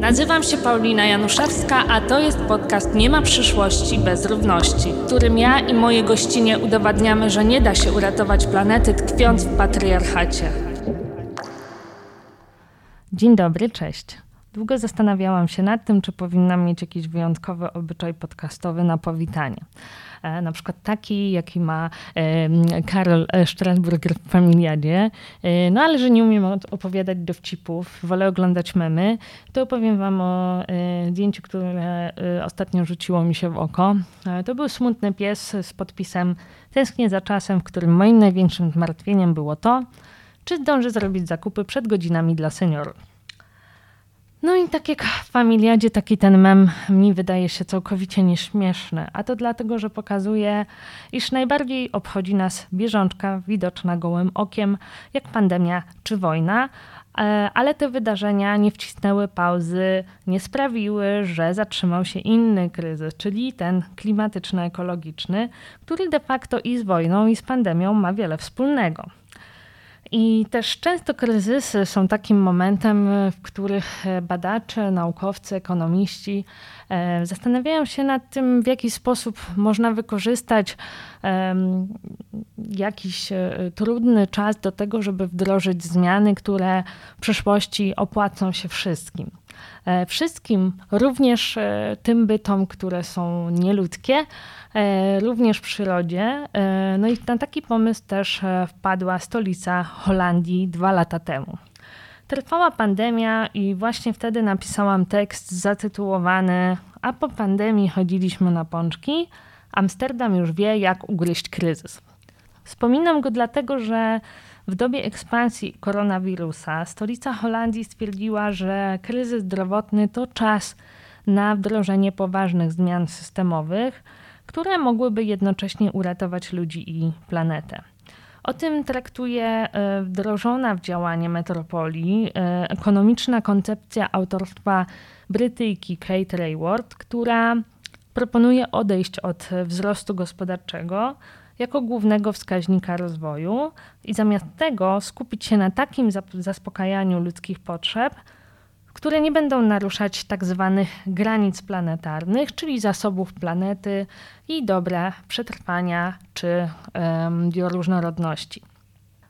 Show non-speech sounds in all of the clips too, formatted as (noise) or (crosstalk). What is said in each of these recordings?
Nazywam się Paulina Januszewska, a to jest podcast Nie ma przyszłości bez równości, w którym ja i moje gościnie udowadniamy, że nie da się uratować planety tkwiąc w patriarchacie. Dzień dobry, cześć. Długo zastanawiałam się nad tym, czy powinnam mieć jakiś wyjątkowy obyczaj podcastowy na powitanie. E, na przykład taki, jaki ma Karol Strasburger w Familiadzie. E, no ale że nie umiem opowiadać dowcipów, wolę oglądać memy, to opowiem wam o e, zdjęciu, które ostatnio rzuciło mi się w oko. To był smutny pies z podpisem Tęsknię za czasem, w którym moim największym zmartwieniem było to, czy zdążę zrobić zakupy przed godzinami dla seniorów. No i tak jak w Familiadzie, taki ten mem mi wydaje się całkowicie nieśmieszny. A to dlatego, że pokazuje, iż najbardziej obchodzi nas bieżączka widoczna gołym okiem, jak pandemia czy wojna, e, ale te wydarzenia nie wcisnęły pauzy, nie sprawiły, że zatrzymał się inny kryzys, czyli ten klimatyczno-ekologiczny, który de facto i z wojną, i z pandemią ma wiele wspólnego. I też często kryzysy są takim momentem, w których badacze, naukowcy, ekonomiści e, zastanawiają się nad tym, w jaki sposób można wykorzystać jakiś e, trudny czas do tego, żeby wdrożyć zmiany, które w przyszłości opłacą się wszystkim. E, wszystkim, również tym bytom, które są nieludzkie, E, również przyrodzie. E, no i na taki pomysł też e, wpadła stolica Holandii dwa lata temu. Trwała pandemia i właśnie wtedy napisałam tekst zatytułowany A po pandemii chodziliśmy na pączki. Amsterdam już wie, jak ugryźć kryzys. Wspominam go dlatego, że w dobie ekspansji koronawirusa stolica Holandii stwierdziła, że kryzys zdrowotny to czas na wdrożenie poważnych zmian systemowych, które mogłyby jednocześnie uratować ludzi i planetę. O tym traktuje e, wdrożona w działanie metropolii e, ekonomiczna koncepcja autorstwa Brytyjki Kate Rayward, która proponuje odejść od wzrostu gospodarczego jako głównego wskaźnika rozwoju i zamiast tego skupić się na takim zaspokajaniu ludzkich potrzeb, które nie będą naruszać tak zwanych granic planetarnych, czyli zasobów planety i dobra przetrwania czy um, bioróżnorodności.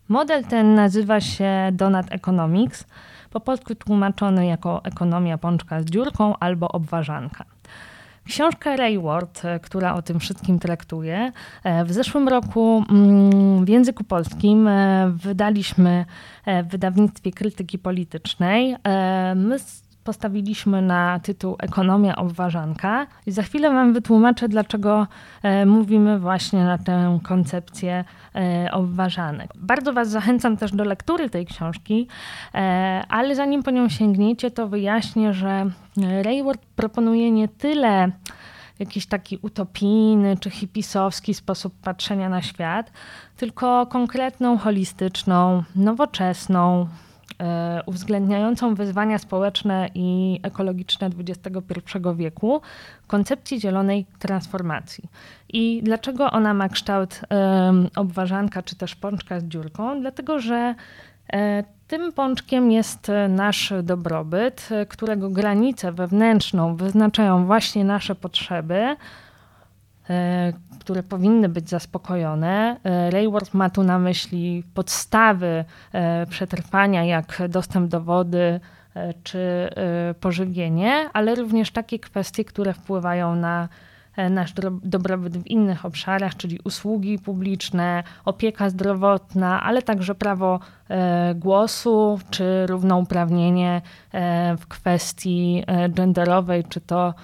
Model ten nazywa się Donut Economics, po polsku tłumaczony jako ekonomia pączka z dziurką albo obważanka. Książka Rayward, e, która o tym wszystkim traktuje, e, w zeszłym roku mm, w języku polskim e, wydaliśmy w wydawnictwie krytyki politycznej. My postawiliśmy na tytuł Ekonomia obważanka i za chwilę Wam wytłumaczę, dlaczego mówimy właśnie na tę koncepcję obważanek. Bardzo Was zachęcam też do lektury tej książki, ale zanim po nią sięgniecie, to wyjaśnię, że Rayward proponuje nie tyle jakiś taki utopijny czy hipisowski sposób patrzenia na świat, tylko konkretną, holistyczną, nowoczesną, e, uwzględniającą wyzwania społeczne i ekologiczne XXI wieku koncepcji zielonej transformacji. I dlaczego ona ma kształt obważanka czy też pączka z dziurką? Dlatego, że e, tym pączkiem jest e, nasz dobrobyt, e, którego granicę wewnętrzną wyznaczają właśnie nasze potrzeby, e, które powinny być zaspokojone. Rayward ma tu na myśli podstawy przetrwania, jak dostęp do wody czy pożywienie, ale również takie kwestie, które wpływają na E, nasz dobrobyt w innych obszarach, czyli usługi publiczne, opieka zdrowotna, ale także prawo e, głosu czy równouprawnienie e, w kwestii genderowej, czy to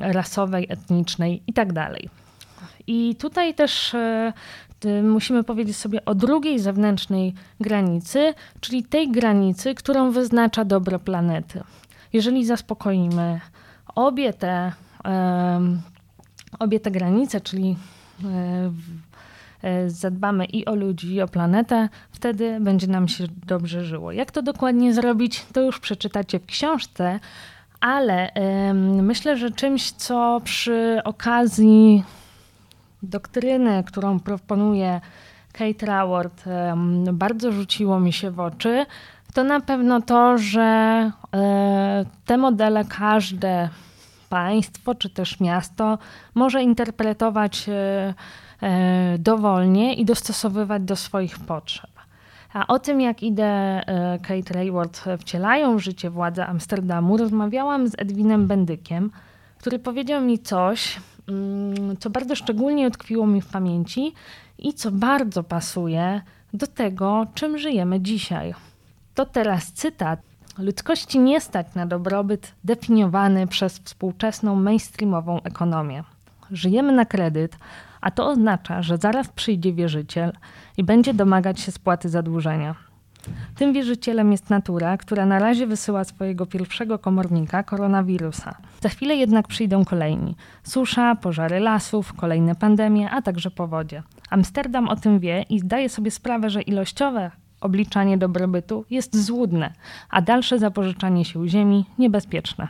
rasowej, etnicznej itd. I tutaj też musimy powiedzieć sobie o drugiej zewnętrznej granicy, czyli tej granicy, którą wyznacza dobro planety. Jeżeli zaspokoimy obie te obie te granice, czyli e, e, zadbamy i o ludzi, i o planetę, wtedy będzie nam się dobrze żyło. Jak to dokładnie zrobić, to już przeczytacie w książce, ale myślę, że czymś, co przy okazji doktryny, którą proponuje Kate Raworth, bardzo rzuciło mi się w oczy, to na pewno to, że e, te modele każde państwo czy też miasto może interpretować e, e, dowolnie i dostosowywać do swoich potrzeb. A o tym, jak ideę Kate Rayward wcielają w życie władze Amsterdamu, rozmawiałam z Edwinem Bendykiem, który powiedział mi coś, co bardzo szczególnie utkwiło mi w pamięci i co bardzo pasuje do tego, czym żyjemy dzisiaj. To teraz cytat. Ludzkości nie stać na dobrobyt definiowany przez współczesną mainstreamową ekonomię. Żyjemy na kredyt, a to oznacza, że zaraz przyjdzie wierzyciel i będzie domagać się spłaty zadłużenia. Tym wierzycielem jest natura, która na razie wysyła swojego pierwszego komornika koronawirusa. Za chwilę jednak przyjdą kolejni. Susza, pożary lasów, kolejne pandemie, a także powodzie. Amsterdam o tym wie i zdaje sobie sprawę, że ilościowe obliczanie dobrobytu jest złudne, a dalsze zapożyczanie sił ziemi niebezpieczne.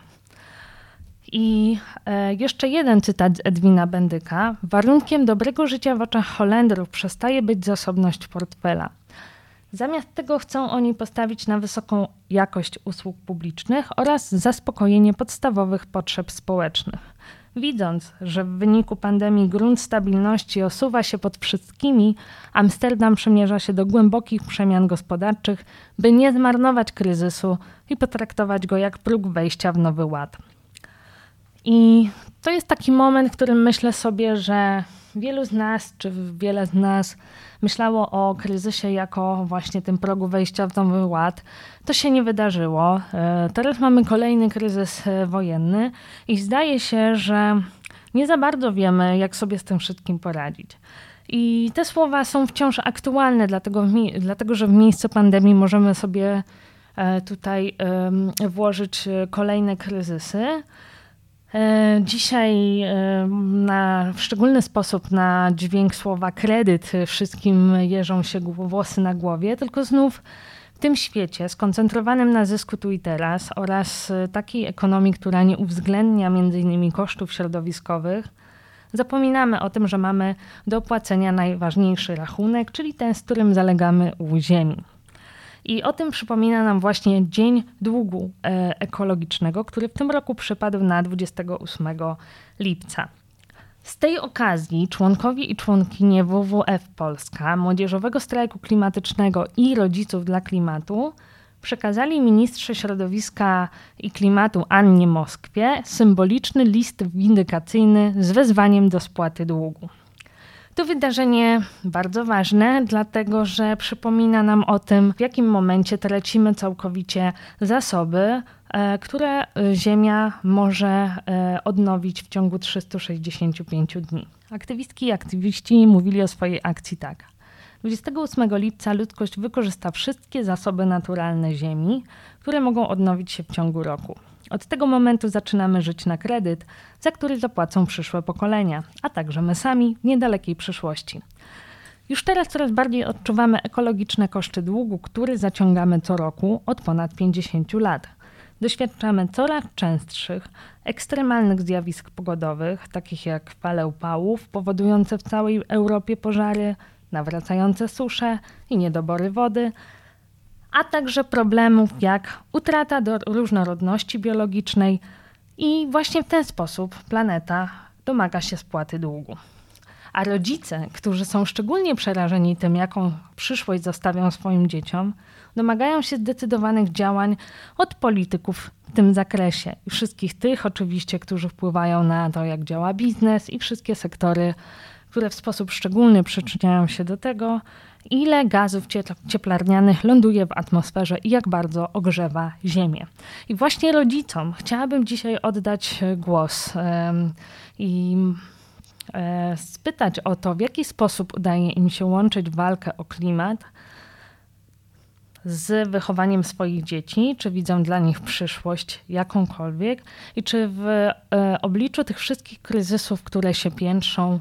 I e, jeszcze jeden cytat z Edwina Bendyka. Warunkiem dobrego życia w oczach Holendrów przestaje być zasobność portfela. Zamiast tego chcą oni postawić na wysoką jakość usług publicznych oraz zaspokojenie podstawowych potrzeb społecznych. Widząc, że w wyniku pandemii grunt stabilności osuwa się pod wszystkimi, Amsterdam przymierza się do głębokich przemian gospodarczych, by nie zmarnować kryzysu i potraktować go jak próg wejścia w nowy ład. I to jest taki moment, w którym myślę sobie, że wielu z nas, czy wiele z nas myślało o kryzysie jako właśnie tym progu wejścia w nowy ład. To się nie wydarzyło. E, teraz mamy kolejny kryzys e, wojenny i zdaje się, że nie za bardzo wiemy, jak sobie z tym wszystkim poradzić. I te słowa są wciąż aktualne, dlatego, dlatego że w miejscu pandemii możemy sobie e, tutaj włożyć kolejne kryzysy. E, dzisiaj e, na, w szczególny sposób na dźwięk słowa kredyt wszystkim jeżą się włosy na głowie, tylko znów w tym świecie skoncentrowanym na zysku tu i teraz oraz takiej ekonomii, która nie uwzględnia m.in. kosztów środowiskowych, zapominamy o tym, że mamy do opłacenia najważniejszy rachunek, czyli ten, z którym zalegamy u ziemi. I o tym przypomina nam właśnie Dzień Długu e, Ekologicznego, który w tym roku przypadł na 28 lipca. Z tej okazji członkowie i członkinie WWF Polska, Młodzieżowego Strajku Klimatycznego i Rodziców dla Klimatu przekazali ministrze środowiska i klimatu Annie Moskwie symboliczny list windykacyjny z wezwaniem do spłaty długu. To wydarzenie bardzo ważne, dlatego że przypomina nam o tym, w jakim momencie tracimy całkowicie zasoby, e, które Ziemia może e, odnowić w ciągu 365 dni. Aktywistki i aktywiści mówili o swojej akcji tak. 28 lipca ludzkość wykorzysta wszystkie zasoby naturalne Ziemi, które mogą odnowić się w ciągu roku. Od tego momentu zaczynamy żyć na kredyt, za który zapłacą przyszłe pokolenia, a także my sami w niedalekiej przyszłości. Już teraz coraz bardziej odczuwamy ekologiczne koszty długu, który zaciągamy co roku od ponad 50 lat. Doświadczamy coraz częstszych, ekstremalnych zjawisk pogodowych, takich jak fale upałów powodujące w całej Europie pożary, nawracające susze i niedobory wody, a także problemów jak utrata do różnorodności biologicznej i właśnie w ten sposób planeta domaga się spłaty długu. A rodzice, którzy są szczególnie przerażeni tym, jaką przyszłość zostawią swoim dzieciom, domagają się zdecydowanych działań od polityków w tym zakresie. I wszystkich tych oczywiście, którzy wpływają na to, jak działa biznes i wszystkie sektory, które w sposób szczególny przyczyniają się do tego, ile gazów cieplarnianych ląduje w atmosferze i jak bardzo ogrzewa Ziemię. I właśnie rodzicom chciałabym dzisiaj oddać głos i e, spytać o to, w jaki sposób udaje im się łączyć walkę o klimat z wychowaniem swoich dzieci, czy widzą dla nich przyszłość jakąkolwiek i czy w e, obliczu tych wszystkich kryzysów, które się piętrzą, E,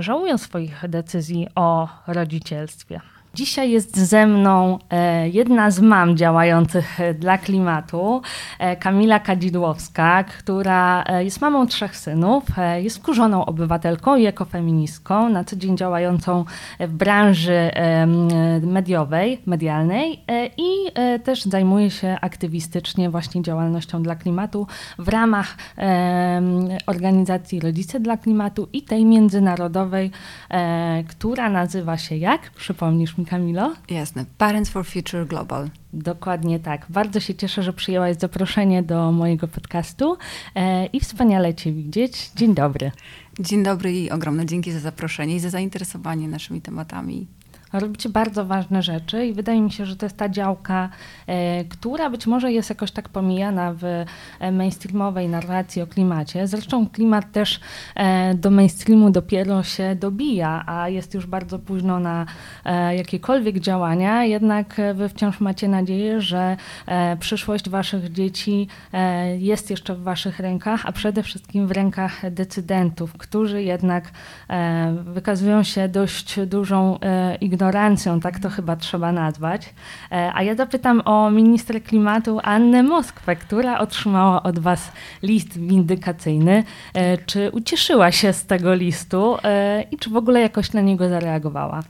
żałują swoich decyzji o rodzicielstwie. Dzisiaj jest ze mną e, jedna z mam działających e, dla klimatu, e, Kamila Kadzidłowska, która jest mamą trzech synów, jest wkurzoną obywatelką i ekofeministką, na co dzień działającą w branży mediowej, medialnej i też zajmuje się aktywistycznie właśnie działalnością dla klimatu w ramach organizacji Rodzice dla Klimatu i tej międzynarodowej, która nazywa się jak? Przypomnisz mi Kamilo? Jasne. Parents for Future Global. Dokładnie tak. Bardzo się cieszę, że przyjęłaś zaproszenie do mojego podcastu e, i wspaniale Cię widzieć. Dzień dobry. Dzień dobry i ogromne dzięki za zaproszenie i za zainteresowanie naszymi tematami robicie bardzo ważne rzeczy i wydaje mi się, że to jest ta działka, e, która być może jest jakoś tak pomijana w e, mainstreamowej narracji o klimacie. Zresztą klimat też e, do mainstreamu dopiero się dobija, a jest już bardzo późno na jakiekolwiek działania, jednak wy wciąż macie nadzieję, że przyszłość waszych dzieci jest jeszcze w waszych rękach, a przede wszystkim w rękach decydentów, którzy jednak wykazują się dość dużą ignorancją ignorancją, tak to chyba trzeba nazwać. E, a ja zapytam o minister klimatu Annę Moskwę, która otrzymała od Was list windykacyjny. E, czy ucieszyła się z tego listu e, i czy w ogóle jakoś na niego zareagowała?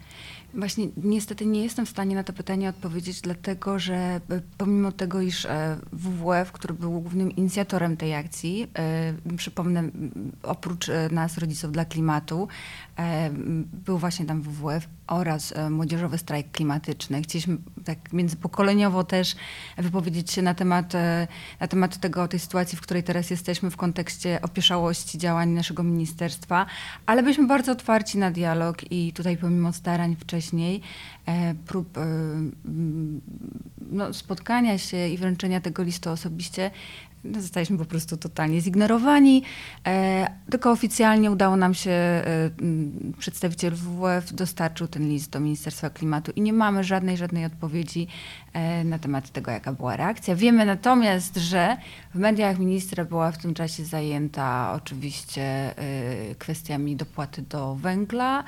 Właśnie niestety nie jestem w stanie na to pytanie odpowiedzieć, dlatego że pomimo tego, iż WWF, który był głównym inicjatorem tej akcji, przypomnę, oprócz nas, Rodziców dla Klimatu, był właśnie tam WWF oraz Młodzieżowy Strajk Klimatyczny. Chcieliśmy tak międzypokoleniowo też wypowiedzieć się na temat, na temat tego, tej sytuacji, w której teraz jesteśmy w kontekście opieszałości działań naszego ministerstwa, ale byliśmy bardzo otwarci na dialog i tutaj pomimo starań wcześniej e, prób e, no, spotkania się i wręczenia tego listu osobiście, no, zostaliśmy po prostu totalnie zignorowani. E, tylko oficjalnie udało nam się, przedstawiciel WWF dostarczył ten list do Ministerstwa Klimatu i nie mamy żadnej, żadnej odpowiedzi na temat tego, jaka była reakcja. Wiemy natomiast, że w mediach ministra była w tym czasie zajęta oczywiście kwestiami dopłaty do węgla,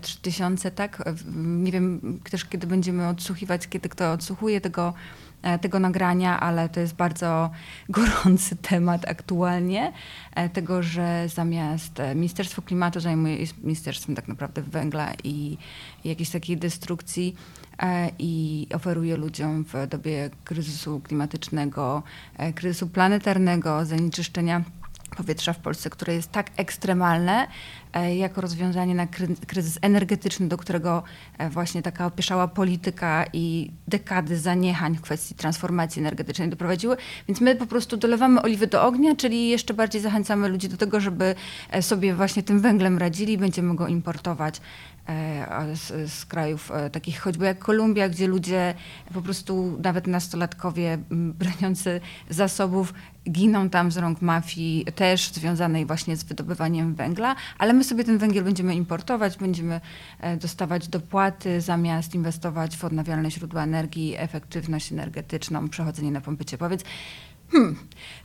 3000, tak? Nie wiem też, kiedy będziemy odsłuchiwać, kiedy kto odsłuchuje tego, e, tego nagrania, ale to jest bardzo (laughs) gorący temat aktualnie, e, tego, że zamiast e, Ministerstwo Klimatu zajmuje się Ministerstwem tak naprawdę węgla i, jakiejś takiej destrukcji i oferuje ludziom w dobie kryzysu klimatycznego, kryzysu planetarnego, zanieczyszczenia powietrza w Polsce, które jest tak ekstremalne, e, jako rozwiązanie na kryzys energetyczny, do którego e, właśnie taka opieszała polityka i dekady zaniechań w kwestii transformacji energetycznej doprowadziły. Więc my po prostu dolewamy oliwy do ognia, czyli jeszcze bardziej zachęcamy ludzi do tego, żeby e, sobie właśnie tym węglem radzili, będziemy go importować z, z, krajów takich choćby jak Kolumbia, gdzie ludzie po prostu, nawet nastolatkowie broniący zasobów, giną tam z rąk mafii, też związanej właśnie z wydobywaniem węgla, ale my sobie ten węgiel będziemy importować, będziemy e, dostawać dopłaty zamiast inwestować w odnawialne źródła energii, efektywność energetyczną, przechodzenie na pompy ciepła. Więc Hmm.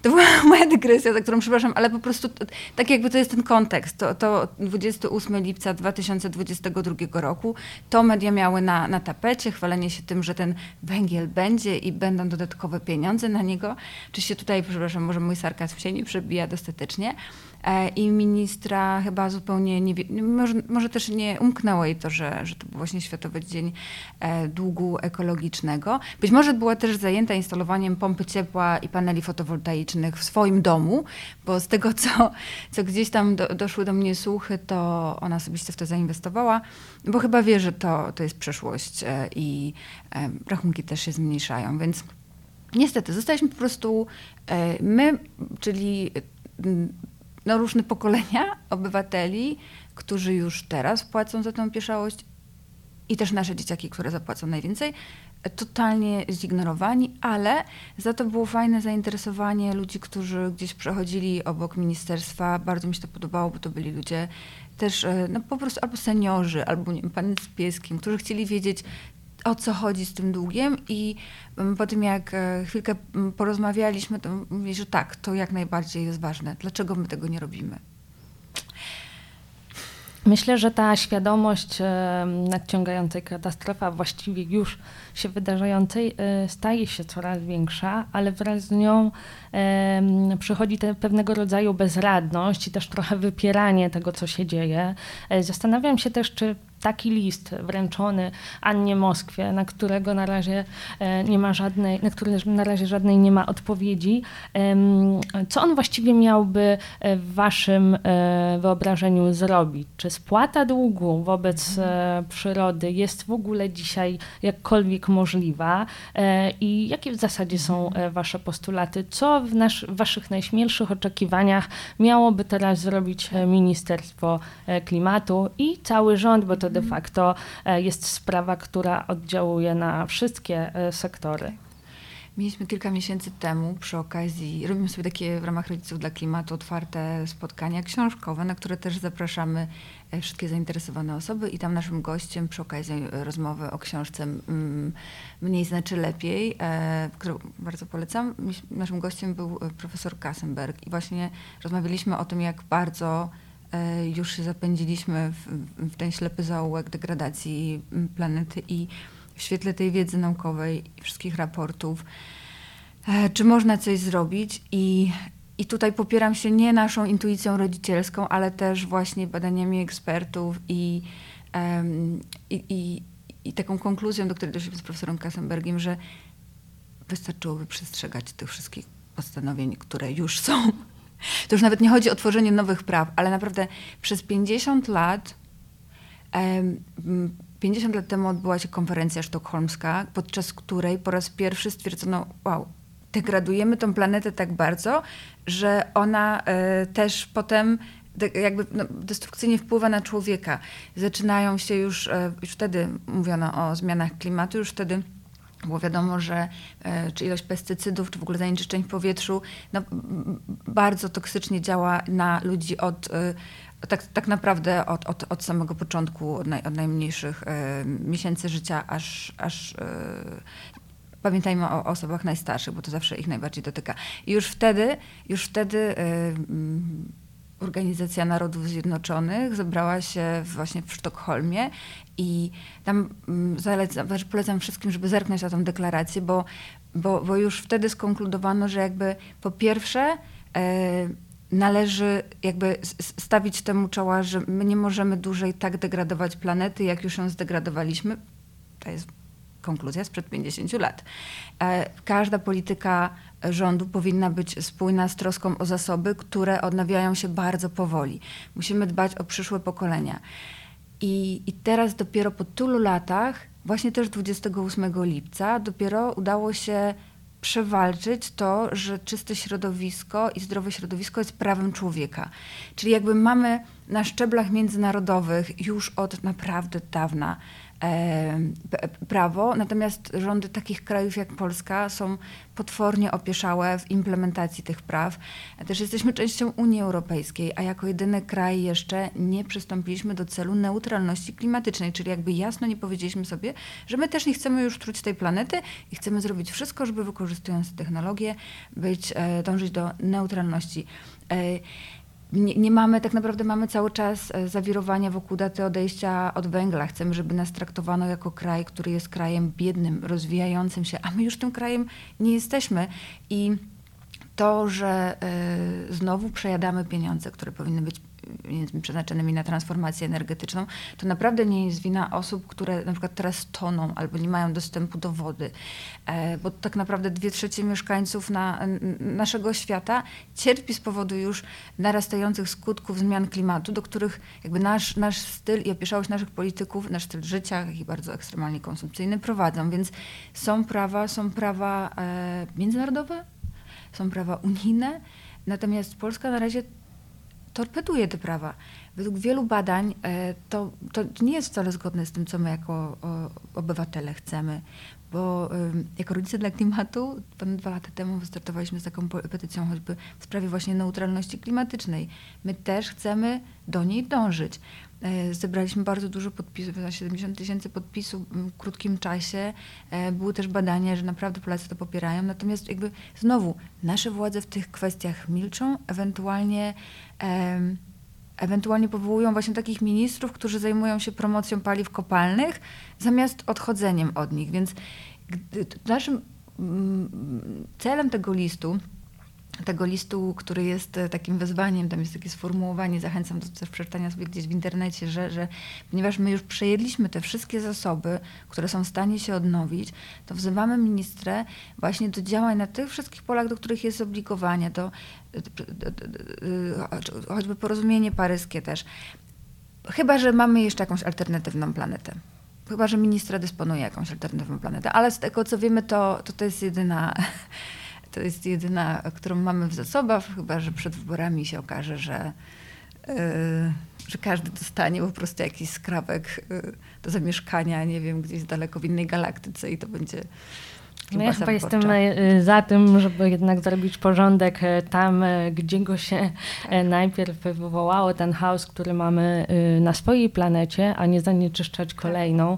To była (laughs) moja dygresja, za którą przepraszam, ale po prostu tak jakby to jest ten kontekst. To, to 28 lipca 2022 roku to media miały na, na tapecie chwalenie się tym, że ten węgiel będzie i będą dodatkowe pieniądze na niego. Oczywiście tutaj, przepraszam, może mój sarkazm się nie przebija dostatecznie. E, i ministra chyba zupełnie nie, może, może też nie umknęło jej to, że, że to był właśnie Światowy Dzień e, Długu Ekologicznego. Być może była też zajęta instalowaniem pompy ciepła i paneli fotowoltaicznych w swoim domu, bo z tego, co, co gdzieś tam do, doszły do mnie słuchy, to ona osobiście w to zainwestowała, bo chyba wie, że to, to jest przyszłość e, i rachunki też się zmniejszają, więc niestety zostaliśmy po prostu my, czyli no, różne pokolenia obywateli, którzy już teraz płacą za tę pieszałość i też nasze dzieciaki, które zapłacą najwięcej, totalnie zignorowani, ale za to było fajne zainteresowanie ludzi, którzy gdzieś przechodzili obok ministerstwa. Bardzo mi się to podobało, bo to byli ludzie też e, no, po prostu albo seniorzy, albo nie wiem, pan z pieskiem, którzy chcieli wiedzieć, o co chodzi z tym długiem i mm, po tym jak e, chwilkę mm, porozmawialiśmy, to mówili, że tak, to jak najbardziej jest ważne. Dlaczego my tego nie robimy? Myślę, że ta świadomość nadciągającej katastrofy, a właściwie już się wydarzającej, e, staje się coraz większa, ale wraz z nią przychodzi pewnego rodzaju bezradność i też trochę wypieranie tego, co się dzieje. E, zastanawiam się też, czy taki list wręczony Annie Moskwie, na którego na razie e, nie ma żadnej, na który na razie żadnej nie ma odpowiedzi. Co on właściwie miałby e, w waszym e, wyobrażeniu zrobić? Czy spłata długu wobec przyrody jest w ogóle dzisiaj jakkolwiek możliwa? I jakie w zasadzie są wasze postulaty? Co w, nasz, w waszych najśmielszych oczekiwaniach miałoby teraz zrobić Ministerstwo Klimatu i cały rząd, bo to de facto e, jest sprawa, która oddziałuje na wszystkie e, sektory. Mieliśmy kilka miesięcy temu przy okazji, robimy sobie takie w ramach Rodziców dla Klimatu otwarte spotkania książkowe, na które też zapraszamy e, wszystkie zainteresowane osoby i tam naszym gościem przy okazji rozmowy o książce Mniej znaczy lepiej, którą bardzo polecam, naszym gościem był profesor Kassenberg i właśnie rozmawialiśmy o tym, jak bardzo już się zapędziliśmy w, w ten ślepy zaułek degradacji planety i w świetle tej wiedzy naukowej i wszystkich raportów, e, czy można coś zrobić? I, i tutaj popieram się nie naszą intuicją rodzicielską, ale też właśnie badaniami ekspertów i, um, i, i, i, taką konkluzją, do której doszliśmy z profesorem Kassenbergiem, że wystarczyłoby przestrzegać tych wszystkich postanowień, które już są to już nawet nie chodzi o tworzenie nowych praw, ale naprawdę przez 50 lat, 50 lat temu odbyła się konferencja sztokholmska, podczas której po raz pierwszy stwierdzono, wow, degradujemy tą planetę tak bardzo, że ona e, też potem jakby no, destrukcyjnie wpływa na człowieka. Zaczynają się już, e, już wtedy mówiono o zmianach klimatu, już wtedy było wiadomo, że e, czy ilość pestycydów, czy w ogóle zanieczyszczeń w powietrzu no, bardzo toksycznie działa na ludzi od e, tak, tak naprawdę od, od, od samego początku, od, naj, od najmniejszych e, miesięcy życia, aż, aż pamiętajmy o osobach najstarszych, bo to zawsze ich najbardziej dotyka. I już wtedy, już wtedy Organizacja Narodów Zjednoczonych zebrała się właśnie w Sztokholmie i tam mm, zalecam, znaczy polecam wszystkim, żeby zerknąć na tę deklarację, bo, bo, bo już wtedy skonkludowano, że jakby po pierwsze e, należy jakby stawić temu czoła, że my nie możemy dłużej tak degradować planety, jak już ją zdegradowaliśmy. To jest konkluzja sprzed 50 lat. E, każda polityka rządu powinna być spójna z troską o zasoby, które odnawiają się bardzo powoli. Musimy dbać o przyszłe pokolenia. I, I teraz dopiero po tylu latach, właśnie też 28 lipca, dopiero udało się przewalczyć to, że czyste środowisko i zdrowe środowisko jest prawem człowieka. Czyli jakby mamy na szczeblach międzynarodowych już od naprawdę dawna prawo, natomiast rządy takich krajów jak Polska są potwornie opieszałe w implementacji tych praw. Też jesteśmy częścią Unii Europejskiej, a jako jedyny kraj jeszcze nie przystąpiliśmy do celu neutralności klimatycznej, czyli jakby jasno nie powiedzieliśmy sobie, że my też nie chcemy już truć tej planety i chcemy zrobić wszystko, żeby wykorzystując technologię być, e, dążyć do neutralności. Nie, nie, mamy, tak naprawdę mamy cały czas e, zawirowania wokół daty odejścia od węgla. Chcemy, żeby nas traktowano jako kraj, który jest krajem biednym, rozwijającym się, a my już tym krajem nie jesteśmy. I to, że y, znowu przejadamy pieniądze, które powinny być przeznaczonymi na transformację energetyczną, to naprawdę nie jest wina osób, które na przykład teraz toną albo nie mają dostępu do wody. E, bo tak naprawdę dwie trzecie mieszkańców na, naszego świata cierpi z powodu już narastających skutków zmian klimatu, do których jakby nasz, nasz styl i opieszałość naszych polityków, nasz styl życia, i bardzo ekstremalnie konsumpcyjny prowadzą. Więc są prawa, są prawa e, międzynarodowe, są prawa unijne, natomiast Polska na razie torpeduje te prawa. Według wielu badań e, to, to nie jest wcale zgodne z tym, co my jako obywatele chcemy, bo jako rodzice dla klimatu ponad dwa lata temu wystartowaliśmy z taką petycją choćby w sprawie właśnie neutralności klimatycznej. My też chcemy do niej dążyć. E, zebraliśmy bardzo dużo podpisów, 70 tysięcy podpisów w krótkim czasie. E, były też badania, że naprawdę Polacy to popierają. Natomiast jakby znowu nasze władze w tych kwestiach milczą, ewentualnie ewentualnie powołują właśnie takich ministrów, którzy zajmują się promocją paliw kopalnych, zamiast odchodzeniem od nich. Więc naszym celem tego listu tego listu, który jest e, takim wezwaniem, tam jest takie sformułowanie, zachęcam do też przeczytania sobie gdzieś w internecie, że, że ponieważ my już przejedliśmy te wszystkie zasoby, które są w stanie się odnowić, to wzywamy ministrę właśnie do działań na tych wszystkich polach, do których jest obligowanie, to choćby porozumienie paryskie też. Chyba, że mamy jeszcze jakąś alternatywną planetę. Chyba, że ministra dysponuje jakąś alternatywną planetę, ale z tego co wiemy, to to, to jest jedyna to jest jedyna, którą mamy w zasobach, chyba że przed wyborami się okaże, że, yy, że każdy dostanie po prostu jakiś skrawek yy, do zamieszkania, nie wiem, gdzieś daleko w innej galaktyce i to będzie no ja chyba jestem e, za tym, żeby jednak zrobić porządek e, tam, e, gdzie go się tak. najpierw wywołało, ten chaos, który mamy na swojej planecie, a nie zanieczyszczać tak. kolejną,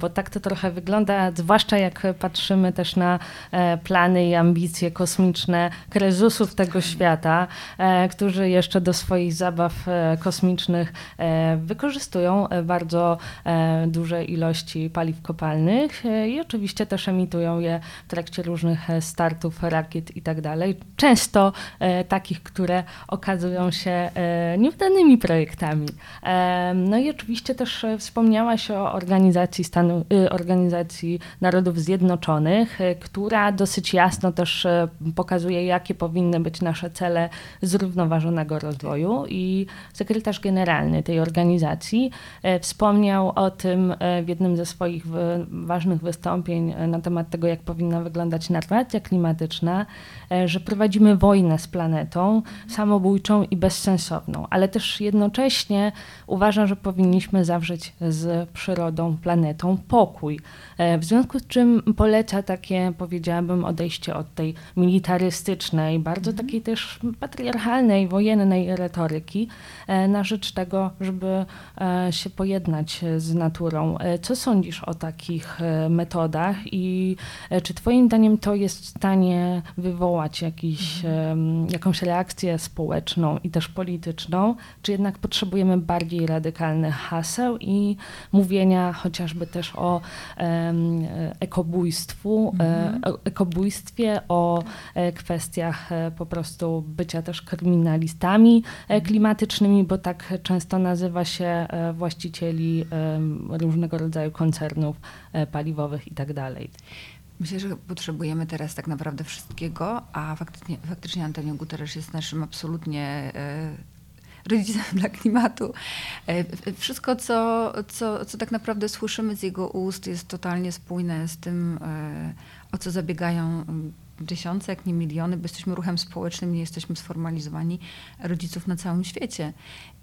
bo tak to trochę wygląda, zwłaszcza jak patrzymy też na plany i ambicje kosmiczne krezusów tego świata, którzy jeszcze do swoich zabaw kosmicznych wykorzystują bardzo duże ilości paliw kopalnych i oczywiście też emitują je w trakcie różnych e, startów rakiet i tak dalej. Często e, takich, które okazują się e, niewdanymi projektami. No i oczywiście też wspomniałaś o organizacji, stanu, organizacji Narodów Zjednoczonych, która dosyć jasno też pokazuje, jakie powinny być nasze cele zrównoważonego rozwoju i sekretarz generalny tej organizacji wspomniał o tym w jednym ze swoich ważnych wystąpień na temat tego, jak powinno powinna wyglądać narracja klimatyczna, e, że prowadzimy wojnę z planetą samobójczą i bezsensowną, ale też jednocześnie uważam, że powinniśmy zawrzeć z przyrodą, planetą pokój. E, w związku z czym poleca takie, powiedziałabym, odejście od tej militarystycznej, bardzo mhm. takiej też patriarchalnej, wojennej retoryki e, na rzecz tego, żeby się pojednać z naturą. Co sądzisz o takich metodach i czy Twoim zdaniem to jest w stanie wywołać jakiś, mhm. jakąś reakcję społeczną i też polityczną, czy jednak potrzebujemy bardziej radykalnych haseł i mówienia chociażby też o ekobójstwu, mhm. e, ekobójstwie, o e, kwestiach e, po prostu bycia też kryminalistami klimatycznymi, bo tak często nazywa się właścicieli różnego rodzaju koncernów paliwowych i tak. Myślę, że potrzebujemy teraz tak naprawdę wszystkiego, a faktycznie, faktycznie Antonio Guterres jest naszym absolutnie e, rodzicem dla klimatu. E, wszystko, co, co, co tak naprawdę słyszymy z jego ust, jest totalnie spójne z tym, e, o co zabiegają tysiące, jak nie miliony, bo jesteśmy ruchem społecznym, nie jesteśmy sformalizowani rodziców na całym świecie.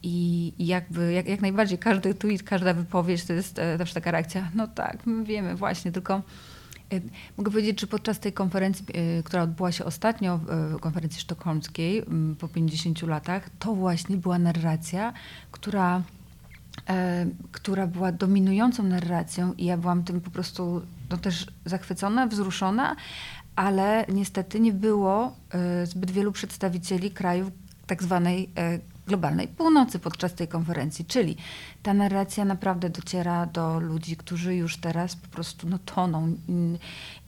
I jakby, jak, jak najbardziej każdy tweet, każda wypowiedź to jest zawsze taka reakcja, no tak, my wiemy właśnie, tylko mogę powiedzieć, że podczas tej konferencji, e, która odbyła się ostatnio, e, konferencji sztokholmskiej po 50 latach, to właśnie była narracja, która, która była dominującą narracją i ja byłam tym po prostu no, też zachwycona, wzruszona, ale niestety nie było zbyt wielu przedstawicieli krajów tak zwanej globalnej północy podczas tej konferencji. Czyli ta narracja naprawdę dociera do ludzi, którzy już teraz po prostu no, toną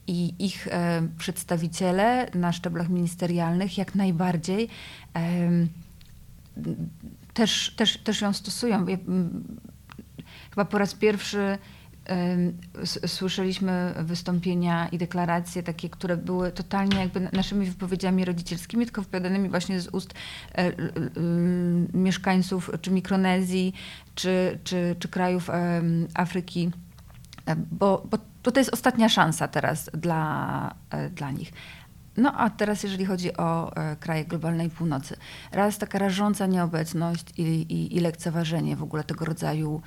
i ich e, przedstawiciele na szczeblach ministerialnych jak najbardziej e, też, też, też ją stosują. Chyba po raz pierwszy słyszeliśmy wystąpienia i deklaracje takie, które były totalnie jakby naszymi wypowiedziami rodzicielskimi, tylko wypowiadanymi właśnie z ust e, mieszkańców czy Mikronezji, czy, czy, czy krajów Afryki, e, bo, bo to jest ostatnia szansa teraz dla, e, dla nich. No a teraz jeżeli chodzi o kraje globalnej północy. Raz taka rażąca nieobecność i, i, i lekceważenie w ogóle tego rodzaju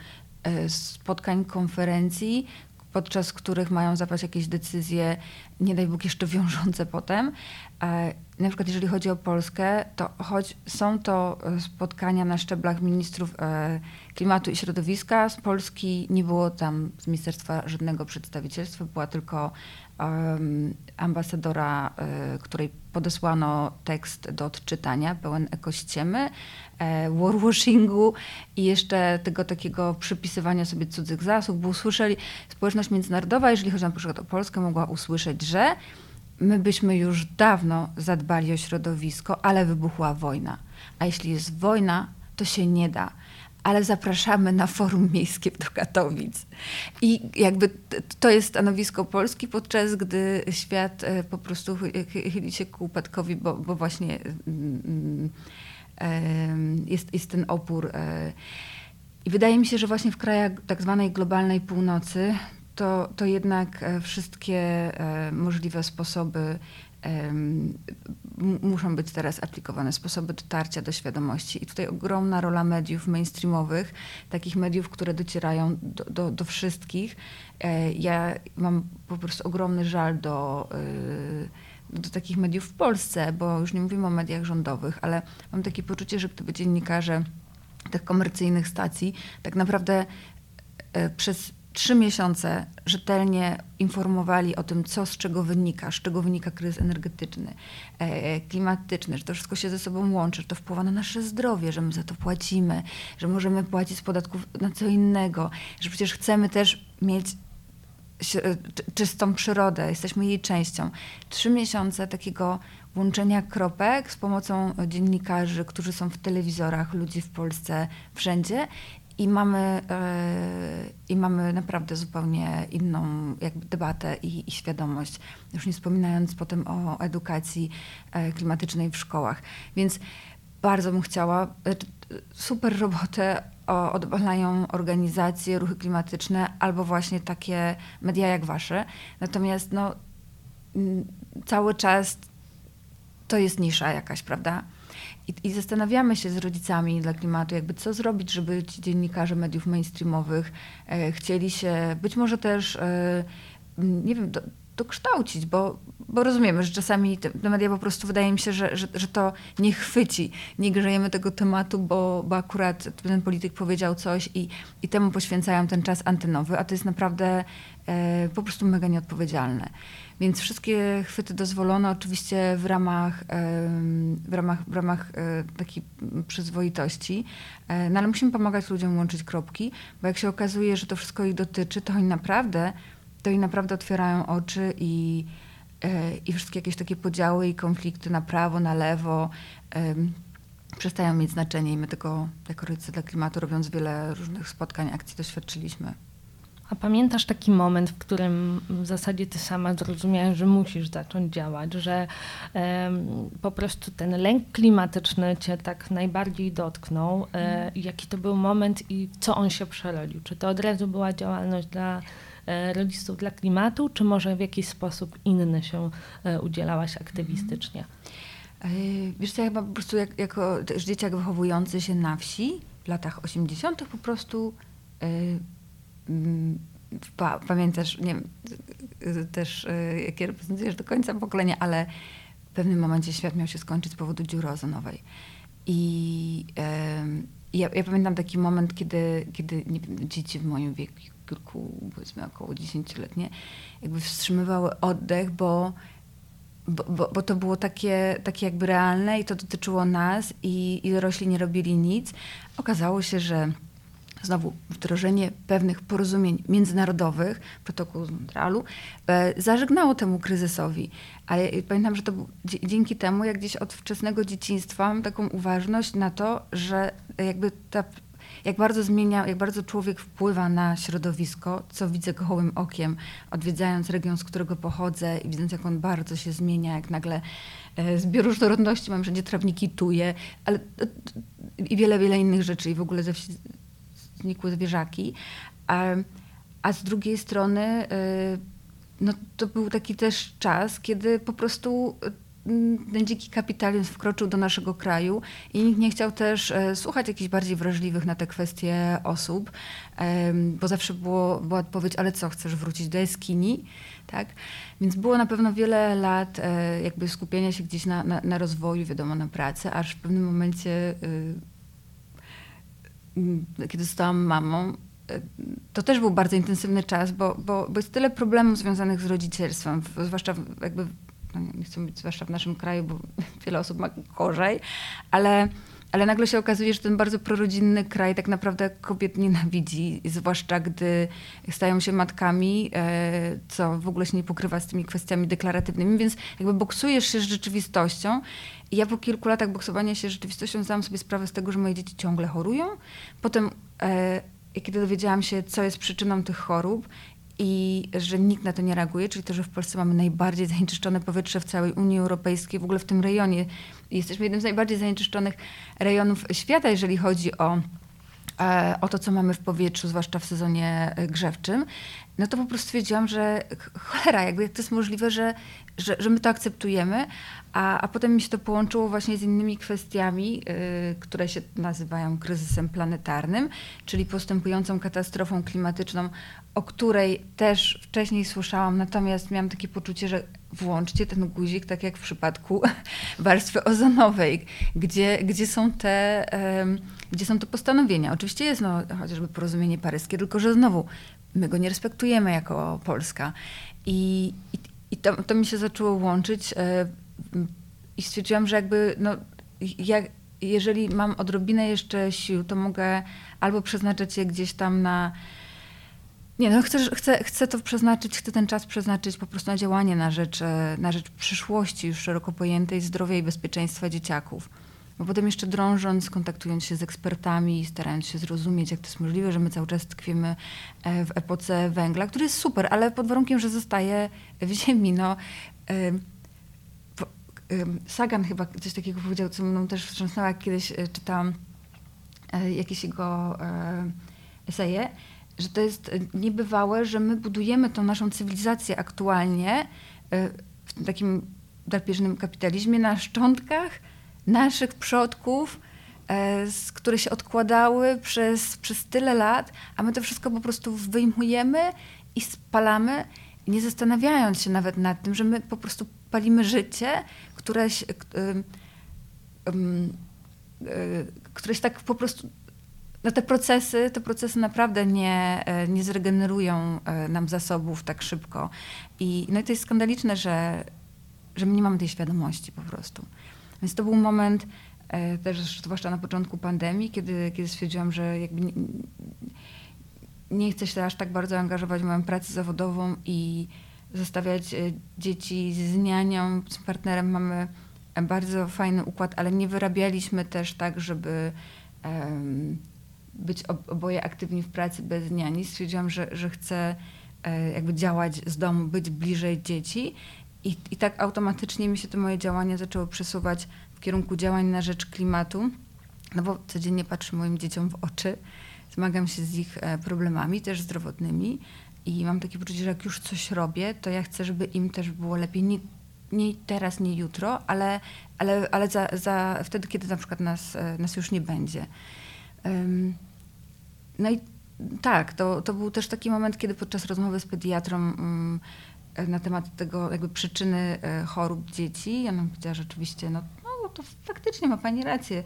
spotkań, konferencji, podczas których mają zapaść jakieś decyzje, nie daj Bóg jeszcze wiążące potem. E, na przykład jeżeli chodzi o Polskę, to choć są to e, spotkania na szczeblach ministrów Klimatu i Środowiska. Z Polski nie było tam z ministerstwa żadnego przedstawicielstwa, była tylko ambasadora, y, której podesłano tekst do odczytania, pełen ekościemy, e, warwashingu i jeszcze tego takiego przypisywania sobie cudzych zasług, bo usłyszeli, społeczność międzynarodowa, jeżeli chodzi na przykład o Polskę, mogła usłyszeć, że my byśmy już dawno zadbali o środowisko, ale wybuchła wojna. A jeśli jest wojna, to się nie da ale zapraszamy na forum miejskie do Katowic. I jakby to jest stanowisko Polski, podczas gdy świat e, po prostu chyli się ku upadkowi, bo, bo właśnie mm, mm, jest, jest ten opór. E. I wydaje mi się, że właśnie w krajach tak zwanej globalnej północy to, to jednak e, wszystkie możliwe sposoby muszą być teraz aplikowane sposoby dotarcia do świadomości. I tutaj ogromna rola mediów mainstreamowych, takich mediów, które docierają do, do, do wszystkich. E, ja mam po prostu ogromny żal do, e, do takich mediów w Polsce, bo już nie mówimy o mediach rządowych, ale mam takie poczucie, że gdyby dziennikarze tych komercyjnych stacji tak naprawdę e, przez trzy miesiące rzetelnie informowali o tym, co z czego wynika, z czego wynika kryzys energetyczny, e, klimatyczny, że to wszystko się ze sobą łączy, że to wpływa na nasze zdrowie, że my za to płacimy, że możemy płacić z podatków na co innego, że przecież chcemy też mieć e, czystą przyrodę, jesteśmy jej częścią. Trzy miesiące takiego łączenia kropek z pomocą dziennikarzy, którzy są w telewizorach, ludzi w Polsce, wszędzie i mamy, e, i mamy naprawdę zupełnie inną jakby debatę i, i, świadomość, już nie wspominając potem o edukacji e, klimatycznej w szkołach. Więc bardzo bym chciała, e, super robotę odwalają organizacje, ruchy klimatyczne albo właśnie takie media jak wasze. Natomiast no, cały czas to jest nisza jakaś, prawda? I, I, zastanawiamy się z rodzicami dla klimatu, jakby co zrobić, żeby ci dziennikarze mediów mainstreamowych e, chcieli się być może też, e, nie wiem, do, dokształcić, bo, bo rozumiemy, że czasami te, media po prostu wydaje mi się, że, że, że to nie chwyci. Nie grzejemy tego tematu, bo, bo akurat ten polityk powiedział coś i, i temu poświęcają ten czas antenowy, a to jest naprawdę e, po prostu mega nieodpowiedzialne. Więc wszystkie chwyty dozwolono oczywiście w ramach, w ramach, w ramach e, takiej przyzwoitości, e, no ale musimy pomagać ludziom łączyć kropki, bo jak się okazuje, że to wszystko ich dotyczy, to oni naprawdę, to oni naprawdę otwierają oczy i, e, i wszystkie jakieś takie podziały i konflikty na prawo, na lewo przestają mieć znaczenie i my tego jako rodzice dla klimatu robiąc wiele różnych spotkań, akcji doświadczyliśmy. A pamiętasz taki moment, w którym w zasadzie ty sama zrozumiałaś, że musisz zacząć działać, że um, po prostu ten lęk klimatyczny cię tak najbardziej dotknął? E, jaki to był moment i co on się przerodził? Czy to od razu była działalność dla e, rodziców dla klimatu, czy może w jakiś sposób inny się e, udzielałaś aktywistycznie? E, wiesz co, ja chyba po prostu jak, jako też dzieciak wychowujący się na wsi w latach 80. po prostu e, pamiętasz, nie wiem, też e, jakie reprezentujesz do końca pokolenia, ale w pewnym momencie świat miał się skończyć z powodu dziury ozonowej. I ja, ja, pamiętam taki moment, kiedy, kiedy wiem, dzieci w moim wieku, powiedzmy około 10-letnie, jakby wstrzymywały oddech, bo, bo, bo, bo, to było takie, takie jakby realne i to dotyczyło nas i, i dorośli nie robili nic. Okazało się, że znowu wdrożenie pewnych porozumień międzynarodowych, protokół z Montrealu, e, zażegnało temu kryzysowi. Ale pamiętam, że to dzięki temu, jak gdzieś od wczesnego dzieciństwa mam taką uważność na to, że jakby ta jak bardzo zmienia, jak bardzo człowiek wpływa na środowisko, co widzę gołym okiem, odwiedzając region, z którego pochodzę i widząc, jak on bardzo się zmienia, jak nagle e, z bioróżnorodności mam wszędzie trawniki tuje, ale i wiele, wiele innych rzeczy i w ogóle ze wsi znikłe zwierzaki. A, a z drugiej strony y, no, to był taki też czas, kiedy po prostu y, ten dziki kapitalizm wkroczył do naszego kraju i nikt nie chciał też e, słuchać jakichś bardziej wrażliwych na te kwestie osób, bo zawsze było, była odpowiedź, ale co, chcesz wrócić do jaskini? Tak? Więc było na pewno wiele lat e, jakby skupienia się gdzieś na, na, na rozwoju, wiadomo, na pracy, aż w pewnym momencie y, kiedy zostałam mamą, to też był bardzo intensywny czas, bo, bo, bo jest tyle problemów związanych z rodzicielstwem, zwłaszcza jakby, no nie chcę mówić zwłaszcza w naszym kraju, bo (laughs) wiele osób ma gorzej, ale, ale nagle się okazuje, że ten bardzo prorodzinny kraj tak naprawdę kobiet nienawidzi, zwłaszcza gdy stają się matkami, e, co w ogóle się nie pokrywa z tymi kwestiami deklaratywnymi, więc jakby boksujesz się z rzeczywistością. I ja po kilku latach boksowania się z rzeczywistością zdałam sobie sprawę z tego, że moje dzieci ciągle chorują. Potem e, kiedy dowiedziałam się, co jest przyczyną tych chorób i że nikt na to nie reaguje, czyli to, że w Polsce mamy najbardziej zanieczyszczone powietrze w całej Unii Europejskiej, w ogóle w tym rejonie. Jesteśmy jednym z najbardziej zanieczyszczonych rejonów świata, jeżeli chodzi o, e, o to, co mamy w powietrzu, zwłaszcza w sezonie e, grzewczym, no to po prostu stwierdziłam, że cholera, jakby jak to jest możliwe, że, że, że my to akceptujemy, a, a potem mi się to połączyło właśnie z innymi kwestiami, yy, które się nazywają kryzysem planetarnym, czyli postępującą katastrofą klimatyczną, o której też wcześniej słyszałam, natomiast miałam takie poczucie, że włączcie ten guzik, tak jak w przypadku (laughs) warstwy ozonowej, gdzie, gdzie, są, te, gdzie są te postanowienia. Oczywiście jest no, chociażby porozumienie paryskie, tylko że znowu my go nie respektujemy jako Polska. I, i, i to, to mi się zaczęło łączyć. Yy, i stwierdziłam, że jakby, no, jak, jeżeli mam odrobinę jeszcze sił, to mogę albo przeznaczyć je gdzieś tam na. Nie, no chcę, chcę, chcę to przeznaczyć, chcę ten czas przeznaczyć po prostu na działanie na rzecz, na rzecz przyszłości już szeroko pojętej, zdrowia i bezpieczeństwa dzieciaków. Bo potem jeszcze drążąc, kontaktując się z ekspertami, starając się zrozumieć, jak to jest możliwe, że my cały czas tkwiemy e, w epoce węgla, który jest super, ale pod warunkiem, że zostaje w ziemi. No, Sagan chyba coś takiego powiedział, co mną też wstrząsnęło, jak kiedyś e, czytałam e, jakieś jego e, eseje, że to jest niebywałe, że my budujemy tą naszą cywilizację aktualnie w takim drapieżnym kapitalizmie na szczątkach naszych przodków, które się odkładały przez, przez tyle lat, a my to wszystko po prostu wyjmujemy i spalamy, nie zastanawiając się nawet nad tym, że my po prostu palimy życie, które się, które się tak po prostu no te procesy, te procesy naprawdę nie, e, nie zregenerują e, nam zasobów tak szybko. I, no i to jest skandaliczne, że, że my nie mamy tej świadomości po prostu. Więc to był moment e, też, zwłaszcza na początku pandemii, kiedy, kiedy stwierdziłam, że jakby nie, nie chcę się aż tak bardzo angażować w moją pracę zawodową i zostawiać e, dzieci z nianią, z partnerem. Mamy bardzo fajny układ, ale nie wyrabialiśmy też tak, żeby um, być oboje aktywni w pracy bez niani. Stwierdziłam, że, że chcę e, jakby działać z domu, być bliżej dzieci. I, i tak automatycznie mi się to moje działania zaczęło przesuwać w kierunku działań na rzecz klimatu, no bo codziennie patrzę moim dzieciom w oczy, zmagam się z ich e, problemami też zdrowotnymi, i mam takie poczucie, że jak już coś robię, to ja chcę, żeby im też było lepiej. Nie, nie teraz, nie jutro, ale, ale, ale za, za wtedy, kiedy na przykład nas, e, nas już nie będzie. No i tak, to, to był też taki moment, kiedy podczas rozmowy z pediatrą um, na temat tego jakby przyczyny e, chorób dzieci, ja nam powiedziała, że rzeczywiście, no, no to faktycznie ma pani rację.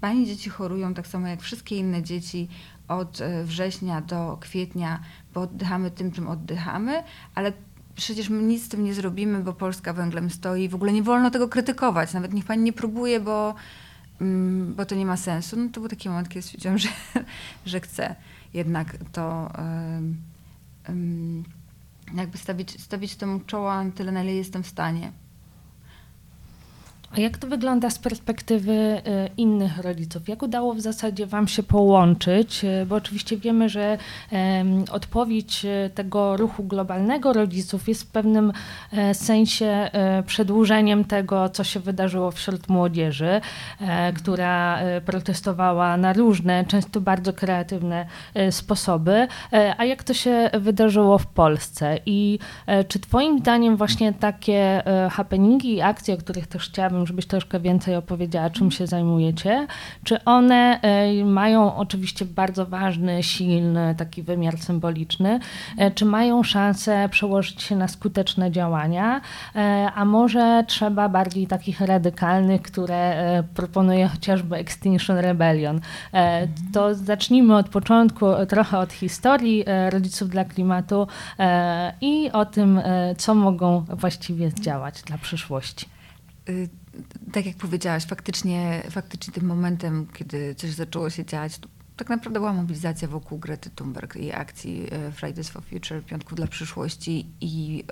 Pani dzieci chorują tak samo jak wszystkie inne dzieci od września do kwietnia bo oddychamy tym, czym oddychamy, ale przecież my nic z tym nie zrobimy, bo Polska węglem stoi. W ogóle nie wolno tego krytykować. Nawet niech pani nie próbuje, bo, mm, bo to nie ma sensu. No to był taki moment, kiedy stwierdziłam, że, (laughs) że chcę jednak to jakby stawić, stawić temu czoła tyle, na ile jestem w stanie. A jak to wygląda z perspektywy y, innych rodziców? Jak udało w zasadzie Wam się połączyć? Y, bo oczywiście wiemy, że odpowiedź y, tego ruchu globalnego rodziców jest w pewnym e, sensie e, przedłużeniem tego, co się wydarzyło wśród młodzieży, e, która protestowała na różne, często bardzo kreatywne sposoby. A jak to się wydarzyło w Polsce? I czy Twoim zdaniem właśnie takie happeningi i akcje, o których też chciałabym, żebyś troszkę więcej opowiedziała, czym się zajmujecie. Czy one mają oczywiście bardzo ważny, silny taki wymiar symboliczny, czy mają szansę przełożyć się na skuteczne działania, a może trzeba bardziej takich radykalnych, które proponuje chociażby Extinction Rebellion. To zacznijmy od początku, trochę od historii rodziców dla klimatu i o tym, co mogą właściwie zdziałać dla przyszłości. Tak jak powiedziałaś, faktycznie, faktycznie tym momentem, kiedy coś zaczęło się dziać, tak naprawdę była mobilizacja wokół Grety Thunberg i akcji e, Fridays for Future, Piątków dla Przyszłości i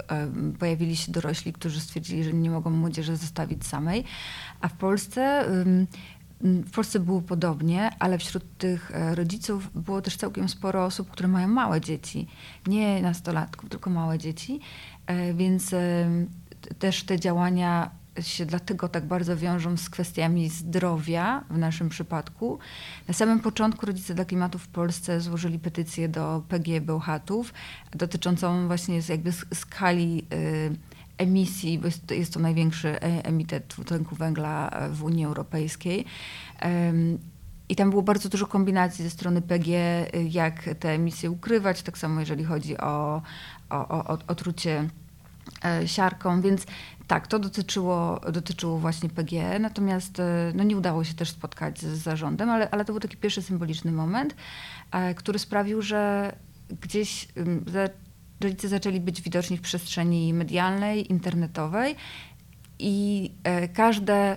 pojawili się dorośli, którzy stwierdzili, że nie mogą młodzieży zostawić samej. A w Polsce... W Polsce było podobnie, ale wśród tych e, rodziców było też całkiem sporo osób, które mają małe dzieci. Nie nastolatków, tylko małe dzieci. E, więc też te działania się dlatego tak bardzo wiążą z kwestiami zdrowia w naszym przypadku. Na samym początku Rodzice dla Klimatu w Polsce złożyli petycję do PG Bełchatów dotyczącą właśnie jakby skali y, emisji, bo jest, to największy e, emitent dwutlenku węgla w Unii Europejskiej. I tam było bardzo dużo kombinacji ze strony PG, y, jak te emisje ukrywać, tak samo jeżeli chodzi o, o, o otrucie e, siarką, więc tak, to dotyczyło, dotyczyło właśnie PGE, natomiast e, no, nie udało się też spotkać z, zarządem, ale, ale to był taki pierwszy symboliczny moment, e, który sprawił, że gdzieś rodzice zaczęli być widoczni w przestrzeni medialnej, internetowej i e, każde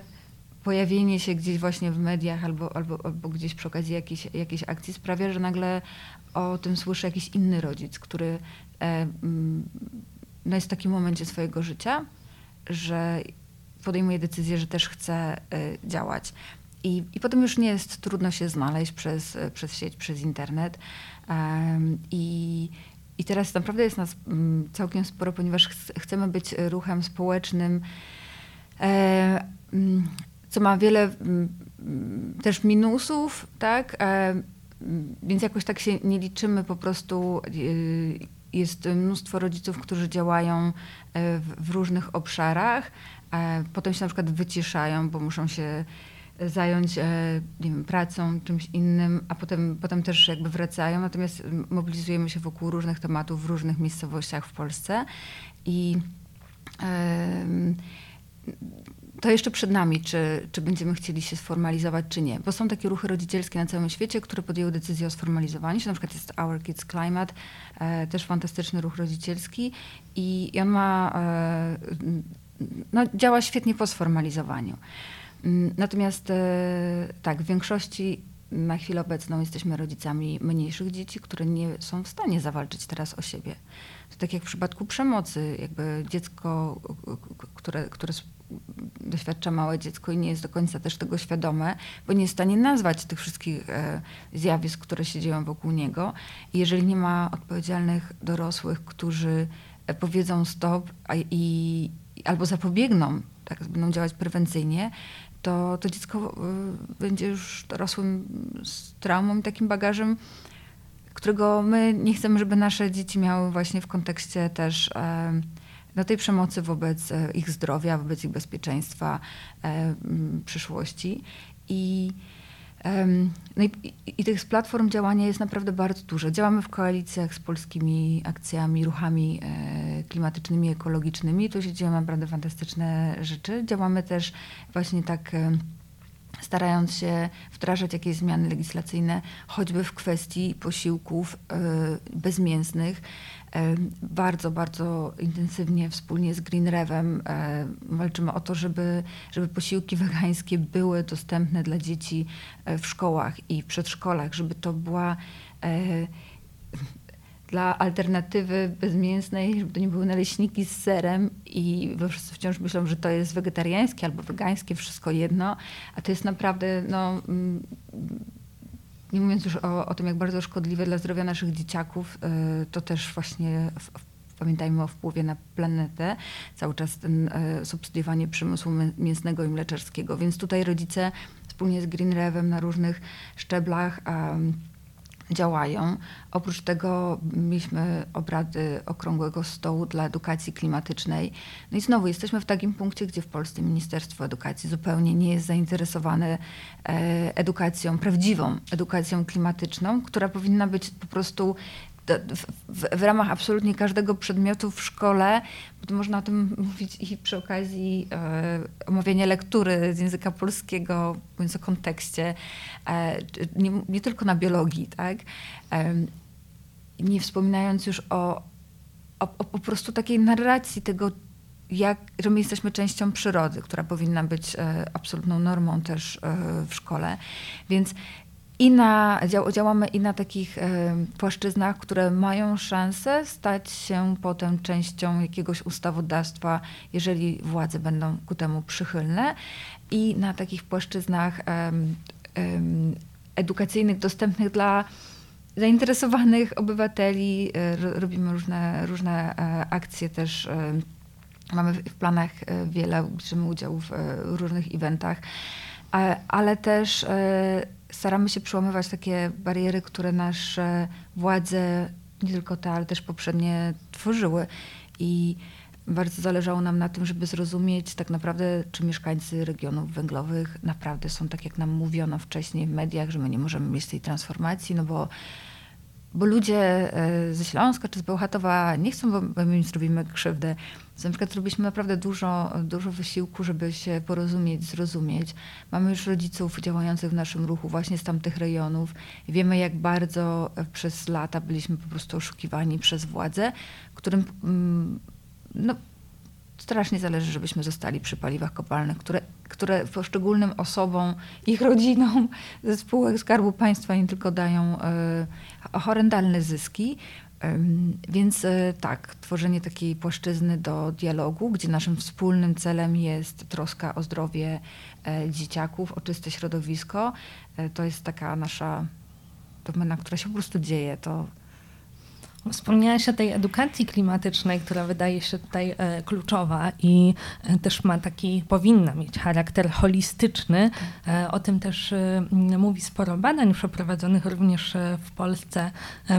pojawienie się gdzieś właśnie w mediach albo, albo, albo gdzieś przy okazji jakiejś, jakiejś akcji sprawia, że nagle o tym słyszy jakiś inny rodzic, który no, jest w takim momencie swojego życia że podejmuje decyzję, że też chce y, działać. I, I potem już nie jest trudno się znaleźć przez, przez sieć, przez internet. I, I teraz naprawdę jest nas mm, całkiem sporo, ponieważ chcemy być ruchem społecznym, e, mm, co ma wiele mm, też minusów, tak? E, więc jakoś tak się nie liczymy po prostu y, jest mnóstwo rodziców, którzy działają e, w, różnych obszarach. E, potem się na przykład wyciszają, bo muszą się zająć e, wiem, pracą, czymś innym, a potem, potem też jakby wracają. Natomiast mobilizujemy się wokół różnych tematów w różnych miejscowościach w Polsce. I to jeszcze przed nami, czy, czy będziemy chcieli się sformalizować, czy nie. Bo są takie ruchy rodzicielskie na całym świecie, które podjęły decyzję o sformalizowaniu się. Na przykład jest Our Kids Climate, e, też fantastyczny ruch rodzicielski i, on ma, e, no, działa świetnie po sformalizowaniu. Mm, natomiast e, tak, w większości na chwilę obecną jesteśmy rodzicami mniejszych dzieci, które nie są w stanie zawalczyć teraz o siebie. To tak jak w przypadku przemocy, jakby dziecko, które, które doświadcza małe dziecko i nie jest do końca też tego świadome, bo nie jest w stanie nazwać tych wszystkich e, zjawisk, które się dzieją wokół niego. Jeżeli nie ma odpowiedzialnych dorosłych, którzy e, powiedzą stop i, albo zapobiegną, tak, będą działać prewencyjnie, to, to dziecko e, będzie już dorosłym z traumą i takim bagażem, którego my nie chcemy, żeby nasze dzieci miały właśnie w kontekście też no, tej przemocy wobec e, ich zdrowia, wobec ich bezpieczeństwa, e, przyszłości. I, no i, i, tych platform działania jest naprawdę bardzo dużo. Działamy w koalicjach z polskimi akcjami, ruchami e, klimatycznymi, ekologicznymi. Tu się dzieją naprawdę fantastyczne rzeczy. Działamy też właśnie tak starając się wdrażać jakieś zmiany legislacyjne, choćby w kwestii posiłków bezmięsnych. Bardzo, bardzo intensywnie wspólnie z Green Revem walczymy o to, żeby, żeby posiłki wegańskie były dostępne dla dzieci e, w szkołach i w przedszkolach, żeby to była e, dla alternatywy bezmięsnej, żeby to nie były naleśniki z serem i wszyscy wciąż myślą, że to jest wegetariańskie albo wegańskie, wszystko jedno, a to jest naprawdę no, nie mówiąc już o, o tym, jak bardzo szkodliwe dla zdrowia naszych dzieciaków, y, to też właśnie w, pamiętajmy o wpływie na planetę, cały czas ten y, subsydiowanie przemysłu mięsnego i mleczarskiego. Więc tutaj rodzice wspólnie z Green Revem na różnych szczeblach działają. Oprócz tego mieliśmy obrady Okrągłego Stołu dla Edukacji Klimatycznej. No i znowu jesteśmy w takim punkcie, gdzie w Polsce Ministerstwo Edukacji zupełnie nie jest zainteresowane e, edukacją, prawdziwą edukacją klimatyczną, która powinna być po prostu w, w, ramach absolutnie każdego przedmiotu w szkole, bo to można o tym mówić i przy okazji e, omawiania lektury z języka polskiego, mówiąc o kontekście, e, nie, nie, tylko na biologii, tak? E, nie wspominając już o, o, o po prostu takiej narracji tego, jak, że my jesteśmy częścią przyrody, która powinna być e, absolutną normą też e, w szkole. Więc i na, działamy i na takich e, płaszczyznach, które mają szansę stać się potem częścią jakiegoś ustawodawstwa, jeżeli władze będą ku temu przychylne, i na takich płaszczyznach edukacyjnych dostępnych dla zainteresowanych obywateli. E, robimy różne, różne e, akcje też. Mamy w planach wiele, bierzemy udział w różnych eventach, ale też staramy się przełamywać takie bariery, które nasze władze, nie tylko te, ale też poprzednie tworzyły. I bardzo zależało nam na tym, żeby zrozumieć tak naprawdę, czy mieszkańcy regionów węglowych naprawdę są tak, jak nam mówiono wcześniej w mediach, że my nie możemy mieć tej transformacji, no bo bo ludzie e, ze Śląska czy z Bełchatowa nie chcą, bo, my im zrobimy krzywdę. Na przykład zrobiliśmy naprawdę dużo, dużo wysiłku, żeby się porozumieć, zrozumieć. Mamy już rodziców działających w naszym ruchu właśnie z tamtych rejonów. Wiemy, jak bardzo przez lata byliśmy po prostu oszukiwani przez władze, którym mm, no, strasznie zależy, żebyśmy zostali przy paliwach kopalnych, które, które poszczególnym osobom, ich rodzinom (laughs) ze spółek Skarbu Państwa nie tylko dają y, horrendalne zyski. Więc e, tak, tworzenie takiej płaszczyzny do dialogu, gdzie naszym wspólnym celem jest troska o zdrowie e, dzieciaków, o czyste środowisko, to jest taka nasza domena, która się po prostu dzieje. To Wspomniałaś o tej edukacji klimatycznej, która wydaje się tutaj e, kluczowa i e, też ma taki, powinna mieć charakter holistyczny. E, o tym też mówi sporo badań przeprowadzonych również w Polsce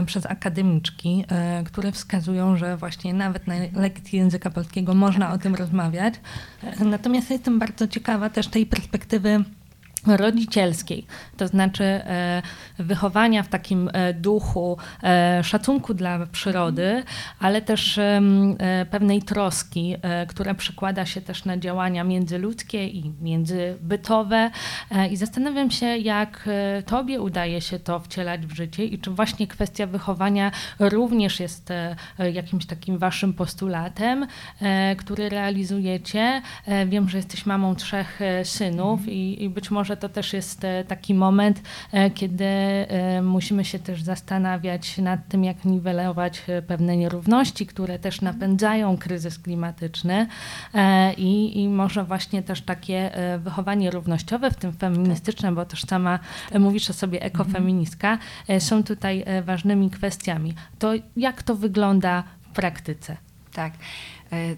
przez akademiczki, które wskazują, że właśnie nawet na lekcji języka polskiego można o tym rozmawiać. Natomiast jestem bardzo ciekawa też tej perspektywy rodzicielskiej, to znaczy e, wychowania w takim e, duchu e, szacunku dla przyrody, ale też pewnej troski, która przekłada się też na działania międzyludzkie i międzybytowe. I zastanawiam się, jak Tobie udaje się to wcielać w życie i czy właśnie kwestia wychowania również jest jakimś takim Waszym postulatem, który realizujecie. Wiem, że jesteś mamą trzech synów i, i być może że to też jest e, taki moment, e, kiedy e, musimy się też zastanawiać nad tym, jak niwelować pewne nierówności, które też napędzają kryzys klimatyczny i, i może właśnie też takie wychowanie równościowe, w tym feministyczne, bo też sama mówisz o sobie ekofeministka, są tutaj ważnymi kwestiami. To jak to wygląda w praktyce? Tak.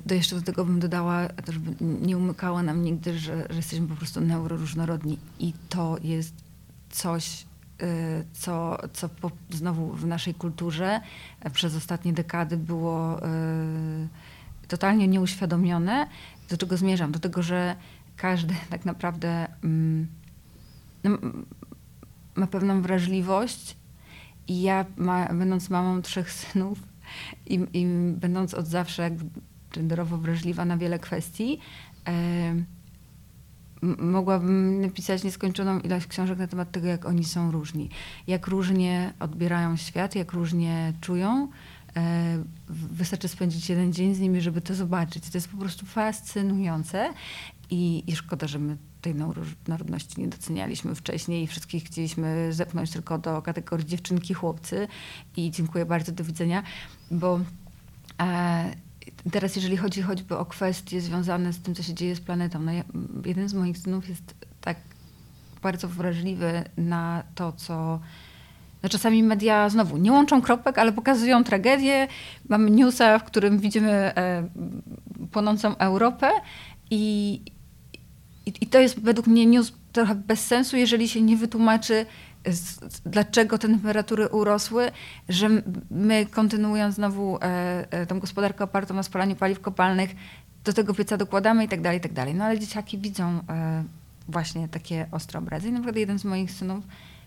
Do jeszcze do tego bym dodała, żeby nie umykało nam nigdy, że, że jesteśmy po prostu neuroróżnorodni i to jest coś, y, co, co po, znowu w naszej kulturze przez ostatnie dekady było totalnie nieuświadomione. Do czego zmierzam? Do tego, że każdy (laughs) tak naprawdę mm, no, ma pewną wrażliwość i ja, ma, będąc mamą trzech synów i, i będąc od zawsze genderowo wrażliwa na wiele kwestii. Mogłabym napisać nieskończoną ilość książek na temat tego, jak oni są różni, jak różnie odbierają świat, jak różnie czują. E, wystarczy spędzić jeden dzień z nimi, żeby to zobaczyć. To jest po prostu fascynujące i, i szkoda, że my tej narodności nie docenialiśmy wcześniej i wszystkich chcieliśmy zepchnąć tylko do kategorii dziewczynki, chłopcy. I dziękuję bardzo, do widzenia, bo e, Teraz, jeżeli chodzi choćby o kwestie związane z tym, co się dzieje z planetą, no jeden z moich synów jest tak bardzo wrażliwy na to, co. No czasami media znowu nie łączą kropek, ale pokazują tragedię. Mamy newsa, w którym widzimy e, płonącą Europę i, i, i to jest według mnie news trochę bez sensu, jeżeli się nie wytłumaczy, dlaczego te temperatury urosły, że my kontynuując znowu e, tą gospodarkę opartą na spalaniu paliw kopalnych, do tego pieca dokładamy i tak dalej, i tak dalej. No ale dzieciaki widzą właśnie takie ostre obrazy. I na przykład jeden z moich synów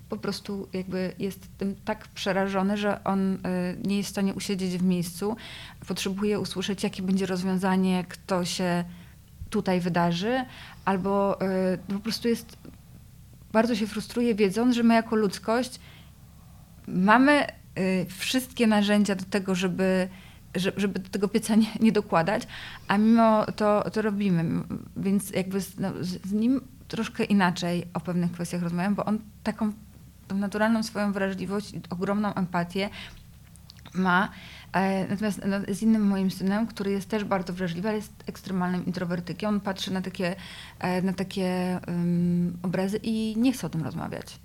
po prostu jakby jest tym tak przerażony, że on nie jest w stanie usiedzieć w miejscu. Potrzebuje usłyszeć, jakie będzie rozwiązanie, kto się tutaj wydarzy, albo po prostu jest, bardzo się frustruje, wiedząc, że my jako ludzkość mamy y, wszystkie narzędzia do tego, żeby żeby do tego pieca nie, nie, dokładać, a mimo to, to robimy. Więc jakby z, no, z, nim troszkę inaczej o pewnych kwestiach rozmawiam, bo on taką naturalną swoją wrażliwość, ogromną empatię ma. E, natomiast no, z innym moim synem, który jest też bardzo wrażliwy, ale jest ekstremalnym introwertykiem, on patrzy na takie, e, na takie um, obrazy i nie chce o tym rozmawiać.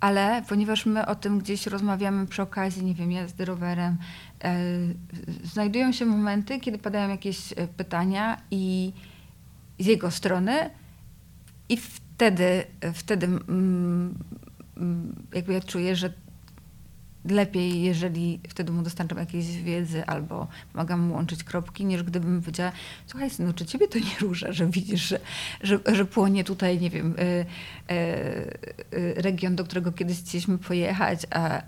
Ale ponieważ my o tym gdzieś rozmawiamy przy okazji, nie wiem, jazdy rowerem, e, znajdują się momenty, kiedy padają jakieś e, pytania i z jego strony i wtedy, wtedy mm, Mm, jakby ja czuję, że lepiej, jeżeli wtedy mu dostarczam jakiejś wiedzy albo pomagam mu łączyć kropki, niż gdybym powiedziała, słuchaj synu, czy ciebie to nie rusza, że widzisz, że, że, że płonie tutaj, nie wiem, y, y, y, region, do którego kiedyś chcieliśmy pojechać, a,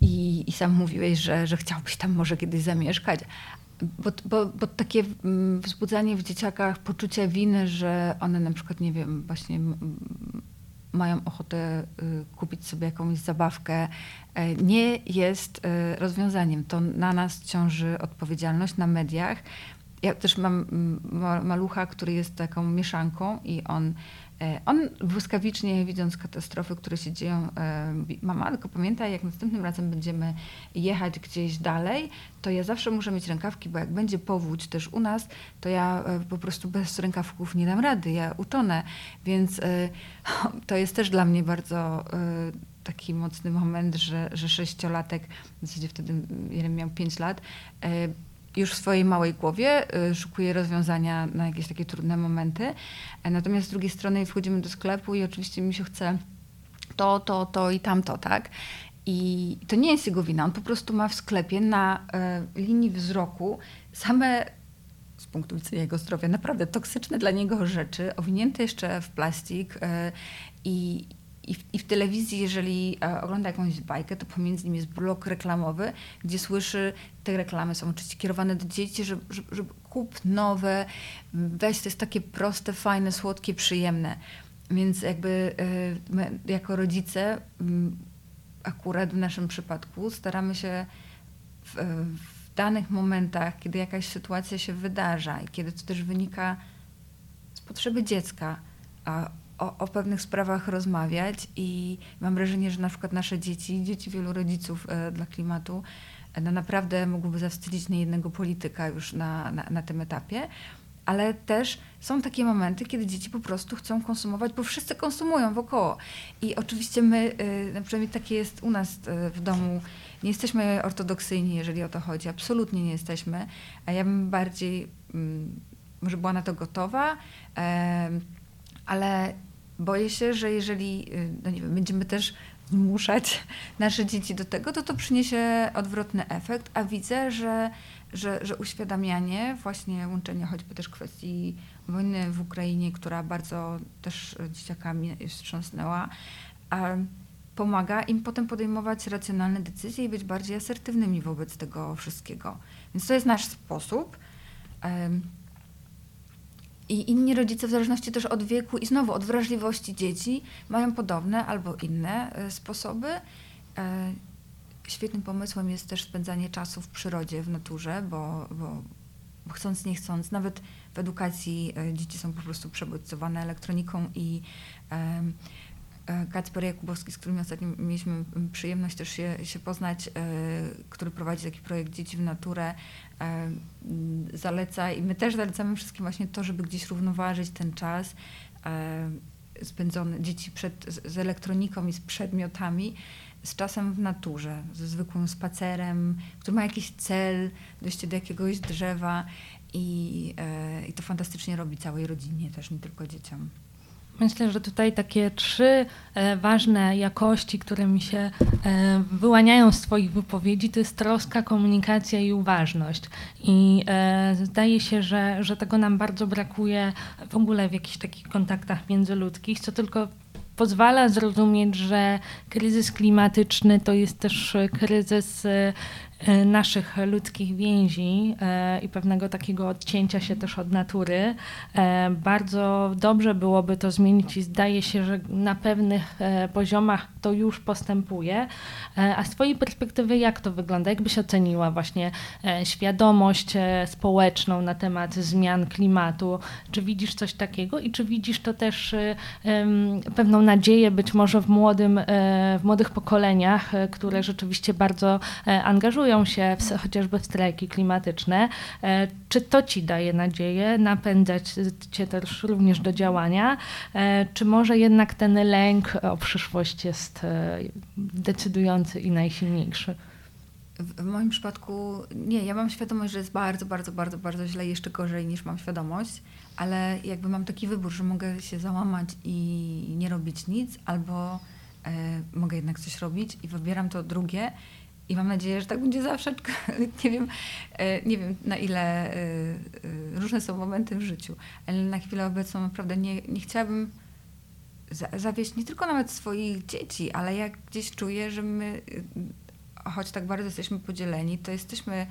i, i sam mówiłeś, że, że chciałbyś tam może kiedyś zamieszkać. Bo, bo, bo takie mm, wzbudzanie w dzieciakach poczucia winy, że one na przykład, nie wiem, właśnie mają ochotę y, kupić sobie jakąś zabawkę, e, nie jest e, rozwiązaniem. To na nas ciąży odpowiedzialność, na mediach. Ja też mam malucha, który jest taką mieszanką i on on błyskawicznie, widząc katastrofy, które się dzieją, e, mama, tylko pamiętaj, jak następnym razem będziemy jechać gdzieś dalej, to ja zawsze muszę mieć rękawki, bo jak będzie powódź też u nas, to ja e, po prostu bez rękawków nie dam rady, ja utonę. Więc to jest też dla mnie bardzo taki mocny moment, że, że sześciolatek, w zasadzie wtedy jeden miał pięć lat, już w swojej małej głowie y, szukuje rozwiązania na jakieś takie trudne momenty. E, natomiast z drugiej strony wchodzimy do sklepu i oczywiście mi się chce to, to, to i tamto, tak? I to nie jest jego wina. On po prostu ma w sklepie na y, linii wzroku same z punktu widzenia jego zdrowia naprawdę toksyczne dla niego rzeczy, owinięte jeszcze w plastik y, i, i w, I w, telewizji, jeżeli e, ogląda jakąś bajkę, to pomiędzy nimi jest blok reklamowy, gdzie słyszy, te reklamy są oczywiście kierowane do dzieci, że, że, że kup nowe, weź, to jest takie proste, fajne, słodkie, przyjemne. Więc jakby e, my, jako rodzice, akurat w naszym przypadku, staramy się w, w danych momentach, kiedy jakaś sytuacja się wydarza i kiedy to też wynika z potrzeby dziecka, a o, o, pewnych sprawach rozmawiać i mam wrażenie, że na przykład nasze dzieci, dzieci wielu rodziców e, dla klimatu, e, no naprawdę mogłyby zawstydzić niejednego polityka już na, na, na tym etapie. Ale też są takie momenty, kiedy dzieci po prostu chcą konsumować, bo wszyscy konsumują wokoło. I oczywiście my, e, przynajmniej takie jest u nas w domu, nie jesteśmy ortodoksyjni, jeżeli o to chodzi. Absolutnie nie jesteśmy. A ja bym bardziej, mm, może była na to gotowa, ale boję się, że jeżeli y, no nie wiem, będziemy też zmuszać (laughs) nasze dzieci do tego, to to przyniesie odwrotny efekt, a widzę, że, że, że uświadamianie, właśnie łączenie choćby też kwestii wojny w Ukrainie, która bardzo też dzieciakami wstrząsnęła, pomaga im potem podejmować racjonalne decyzje i być bardziej asertywnymi wobec tego wszystkiego. Więc to jest nasz sposób. I inni rodzice, w zależności też od wieku i znowu od wrażliwości dzieci, mają podobne albo inne e, sposoby. E, świetnym pomysłem jest też spędzanie czasu w przyrodzie, w naturze, bo, bo, chcąc, nie chcąc, nawet w edukacji e, dzieci są po prostu przebodźcowane elektroniką i Kacper Jakubowski, z którym ostatnio mieliśmy przyjemność też się, się poznać, e, który prowadzi taki projekt Dzieci w Naturę, e, zaleca i my też zalecamy wszystkim właśnie to, żeby gdzieś równoważyć ten czas spędzony dzieci przed, z elektroniką i z przedmiotami, z czasem w naturze, ze zwykłym spacerem, który ma jakiś cel, dojście do jakiegoś drzewa i, i to fantastycznie robi całej rodzinie, też nie tylko dzieciom. Myślę, że tutaj takie trzy e, ważne jakości, które mi się e, wyłaniają z Twoich wypowiedzi, to jest troska, komunikacja i uważność. I e, zdaje się, że, że tego nam bardzo brakuje w ogóle w jakichś takich kontaktach międzyludzkich, co tylko pozwala zrozumieć, że kryzys klimatyczny to jest też kryzys naszych ludzkich więzi e, i pewnego takiego odcięcia się też od natury. E, bardzo dobrze byłoby to zmienić i zdaje się, że na pewnych poziomach to już postępuje. A z Twojej perspektywy, jak to wygląda? Jak byś oceniła właśnie świadomość społeczną na temat zmian klimatu? Czy widzisz coś takiego i czy widzisz to też pewną nadzieję być może w, młodym, w młodych pokoleniach, które rzeczywiście bardzo angażują? Angażują się w, chociażby w strajki klimatyczne. E, czy to ci daje nadzieję, napędzać cię też również do działania? E, czy może jednak ten lęk o przyszłość jest e, decydujący i najsilniejszy? W moim przypadku nie, ja mam świadomość, że jest bardzo, bardzo, bardzo, bardzo źle, jeszcze gorzej niż mam świadomość, ale jakby mam taki wybór, że mogę się załamać i nie robić nic, albo e, mogę jednak coś robić i wybieram to drugie i mam nadzieję, że tak będzie zawsze. (laughs) Nie wiem, e, nie wiem na ile e, e, różne są momenty w życiu, ale na chwilę obecną naprawdę nie, nie chciałabym zawieść nie tylko nawet swoich dzieci, ale jak gdzieś czuję, że my, choć tak bardzo jesteśmy podzieleni, to jesteśmy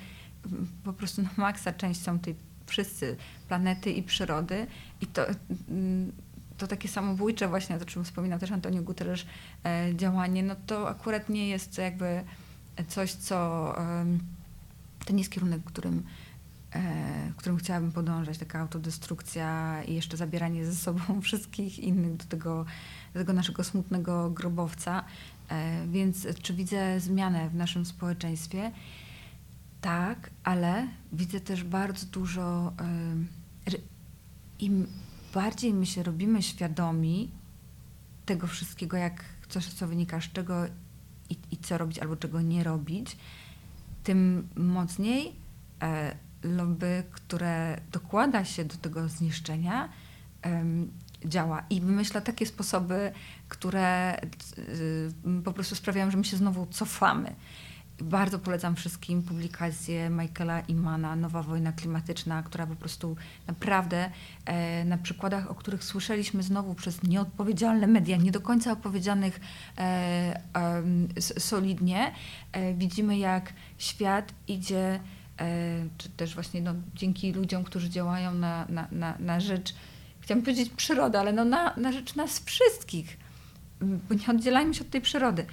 po prostu na maksa częścią tej wszyscy planety i przyrody i to, to takie samobójcze właśnie, to czym wspominał też Antonio Guterres, działanie, no to akurat nie jest jakby coś, co to nie jest kierunek, którym, e, którym chciałabym podążać, taka autodestrukcja i jeszcze zabieranie ze sobą (laughs) wszystkich innych do tego, do tego naszego smutnego grobowca. E, więc czy widzę zmianę w naszym społeczeństwie? Tak, ale widzę też bardzo dużo. Im bardziej my się robimy świadomi tego wszystkiego, jak coś, co wynika z czego i, i co robić albo czego nie robić, tym mocniej e, lobby, które dokłada się do tego zniszczenia, e, działa i wymyśla takie sposoby, które e, po prostu sprawiają, że my się znowu cofamy. Bardzo polecam wszystkim publikację Michaela Imana, Nowa wojna klimatyczna, która po prostu naprawdę e, na przykładach, o których słyszeliśmy znowu przez nieodpowiedzialne media, nie do końca opowiedzianych e, solidnie, e, widzimy jak świat idzie, czy też właśnie no, dzięki ludziom, którzy działają na, na, na, na rzecz, chciałam powiedzieć przyrody, ale no na, na rzecz nas wszystkich, bo nie oddzielajmy się od tej przyrody.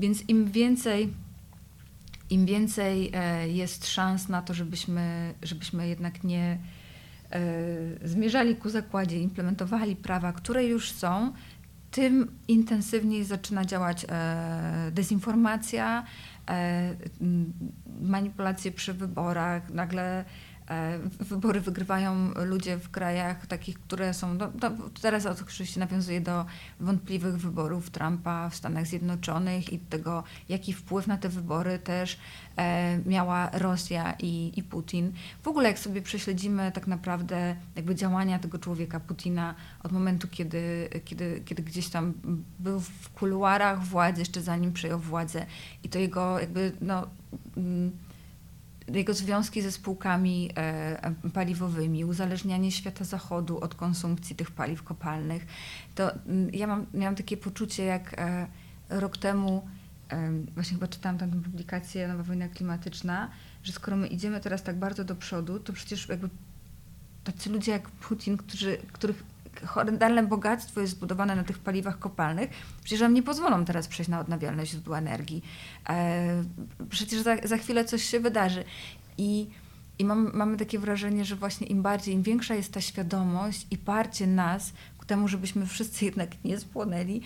Więc im więcej im więcej e, jest szans na to, żebyśmy, żebyśmy jednak nie e, zmierzali ku zakładzie, implementowali prawa, które już są, tym intensywniej zaczyna działać e, dezinformacja, manipulacje przy wyborach, nagle wybory wygrywają ludzie w krajach takich, które są. No, teraz oczywiście nawiązuje do wątpliwych wyborów Trumpa w Stanach Zjednoczonych i tego, jaki wpływ na te wybory też e, miała Rosja i, i Putin. W ogóle, jak sobie prześledzimy tak naprawdę jakby działania tego człowieka, Putina, od momentu, kiedy, kiedy, kiedy gdzieś tam był w kuluarach władzy, jeszcze zanim przejął władzę, i to jego jakby. No, mm, jego związki ze spółkami e, paliwowymi, uzależnianie świata zachodu od konsumpcji tych paliw kopalnych, to mm, ja mam, miałam takie poczucie, jak e, rok temu, e, właśnie chyba czytałam tam publikację Nowa wojna klimatyczna, że skoro my idziemy teraz tak bardzo do przodu, to przecież jakby tacy ludzie jak Putin, którzy, których horrendalne bogactwo jest zbudowane na tych paliwach kopalnych, przecież nam nie pozwolą teraz przejść na odnawialne źródła energii. E, przecież za, za chwilę coś się wydarzy. I, i mam, mamy takie wrażenie, że właśnie im bardziej, im większa jest ta świadomość i parcie nas ku temu, żebyśmy wszyscy (laughs) jednak nie spłonęli,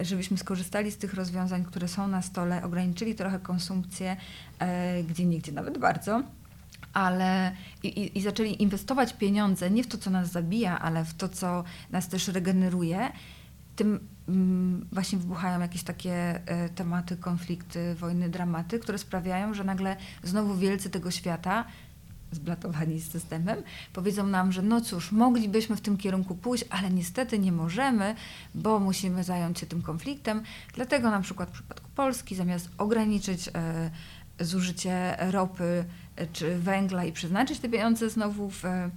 żebyśmy skorzystali z tych rozwiązań, które są na stole, ograniczyli trochę konsumpcję, e, gdzie nigdzie nawet bardzo ale i, i, zaczęli inwestować pieniądze nie w to, co nas zabija, ale w to, co nas też regeneruje, tym mm, właśnie wybuchają jakieś takie y, tematy, konflikty, wojny, dramaty, które sprawiają, że nagle znowu wielcy tego świata zblatowani z systemem, powiedzą nam, że no cóż, moglibyśmy w tym kierunku pójść, ale niestety nie możemy, bo musimy zająć się tym konfliktem. Dlatego na przykład w przypadku Polski zamiast ograniczyć e, zużycie ropy e, czy węgla i przeznaczyć te pieniądze znowu w, e,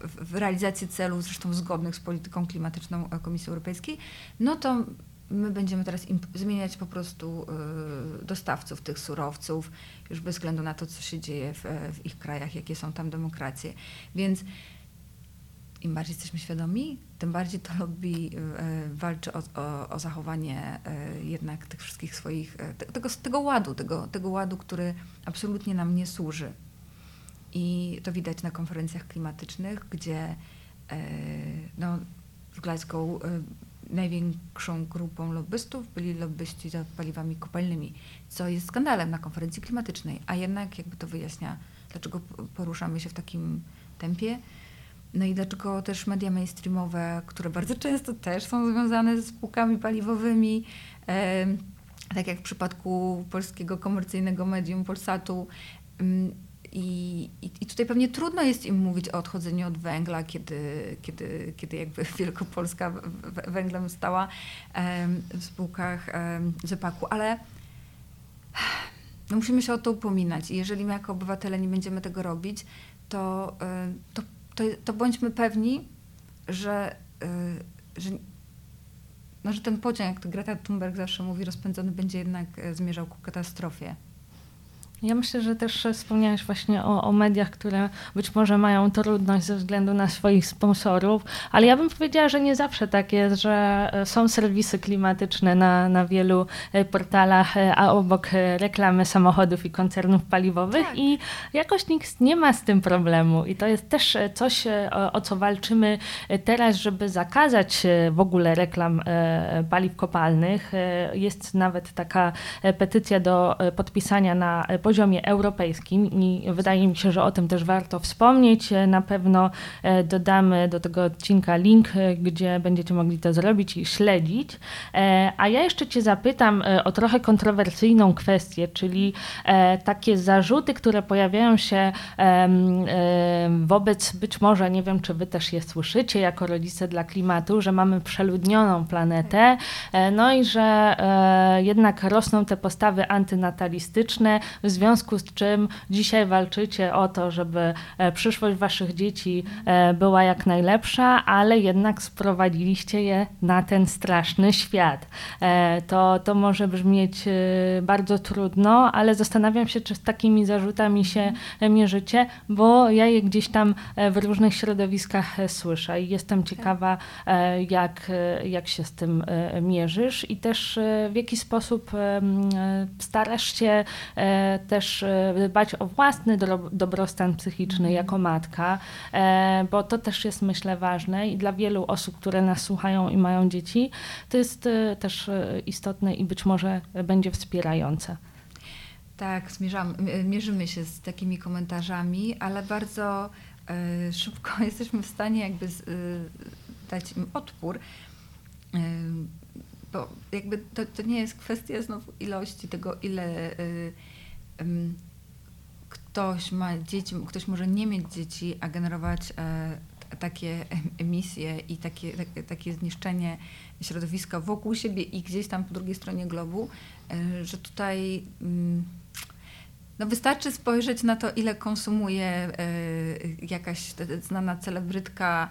w, w realizację celów, zresztą zgodnych z polityką klimatyczną Komisji Europejskiej, no to my będziemy teraz zmieniać po prostu dostawców tych surowców, już bez względu na to, co się dzieje w, w, ich krajach, jakie są tam demokracje. Więc im bardziej jesteśmy świadomi, tym bardziej to lobby y, walczy o, o, o zachowanie y, jednak tych wszystkich swoich, tego, tego ładu, tego, tego ładu, który absolutnie nam nie służy. I to widać na konferencjach klimatycznych, gdzie no, w Glasgow największą grupą lobbystów byli lobbyści za paliwami kopalnymi, co jest skandalem na konferencji klimatycznej, a jednak jakby to wyjaśnia, dlaczego poruszamy się w takim tempie. No i dlaczego też media mainstreamowe, które bardzo często też są związane z spółkami paliwowymi, tak jak w przypadku polskiego komercyjnego medium Polsatu, i, i, tutaj pewnie trudno jest im mówić o odchodzeniu od węgla, kiedy, kiedy, kiedy jakby (laughs) Wielkopolska węglem stała w spółkach ZEPAK-u, ale no musimy się o to upominać. I jeżeli my jako obywatele nie będziemy tego robić, to, to, to, to bądźmy pewni, że, e, że, no, że ten pociąg, jak to Greta Thunberg zawsze mówi, rozpędzony będzie jednak e, zmierzał ku katastrofie. Ja myślę, że też wspomniałeś właśnie o, o, mediach, które być może mają trudność ze względu na swoich sponsorów, ale ja bym powiedziała, że nie zawsze tak jest, że e, są serwisy klimatyczne na, na wielu e, portalach, e, a obok reklamy samochodów i koncernów paliwowych tak. i jakoś nikt nie ma z tym problemu. I to jest też coś, o, o co walczymy teraz, żeby zakazać w ogóle reklam paliw kopalnych. Jest nawet taka petycja do podpisania na poziomie europejskim i wydaje mi się, że o tym też warto wspomnieć. Na pewno e, dodamy do tego odcinka link, e, gdzie będziecie mogli to zrobić i śledzić. E, a ja jeszcze Cię zapytam o trochę kontrowersyjną kwestię, czyli takie zarzuty, które pojawiają się wobec być może, nie wiem czy Wy też je słyszycie jako rodzice dla klimatu, że mamy przeludnioną planetę, no i że jednak rosną te postawy antynatalistyczne w związku z czym dzisiaj walczycie o to, żeby e, przyszłość waszych dzieci e, była jak najlepsza, ale jednak sprowadziliście je na ten straszny świat. E, to, to może brzmieć bardzo trudno, ale zastanawiam się, czy z takimi zarzutami się mierzycie, bo ja je gdzieś tam w różnych środowiskach słyszę i jestem ciekawa, jak, jak się z tym mierzysz i też w jaki sposób starasz się też e, dbać o własny dobrostan psychiczny mhm. jako matka, e, bo to też jest myślę ważne i dla wielu osób, które nas słuchają i mają dzieci, to jest e, też istotne i być może będzie wspierające. Tak, zmierzam, mierzymy się z takimi komentarzami, ale bardzo szybko (laughs) jesteśmy w stanie jakby dać im odpór bo jakby to, to nie jest kwestia znowu ilości tego, ile ktoś ma dzieci, ktoś może nie mieć dzieci, a generować e, takie emisje i takie, takie zniszczenie środowiska wokół siebie i gdzieś tam po drugiej stronie globu, e, że tutaj mm, no wystarczy spojrzeć na to, ile konsumuje e, jakaś znana celebrytka,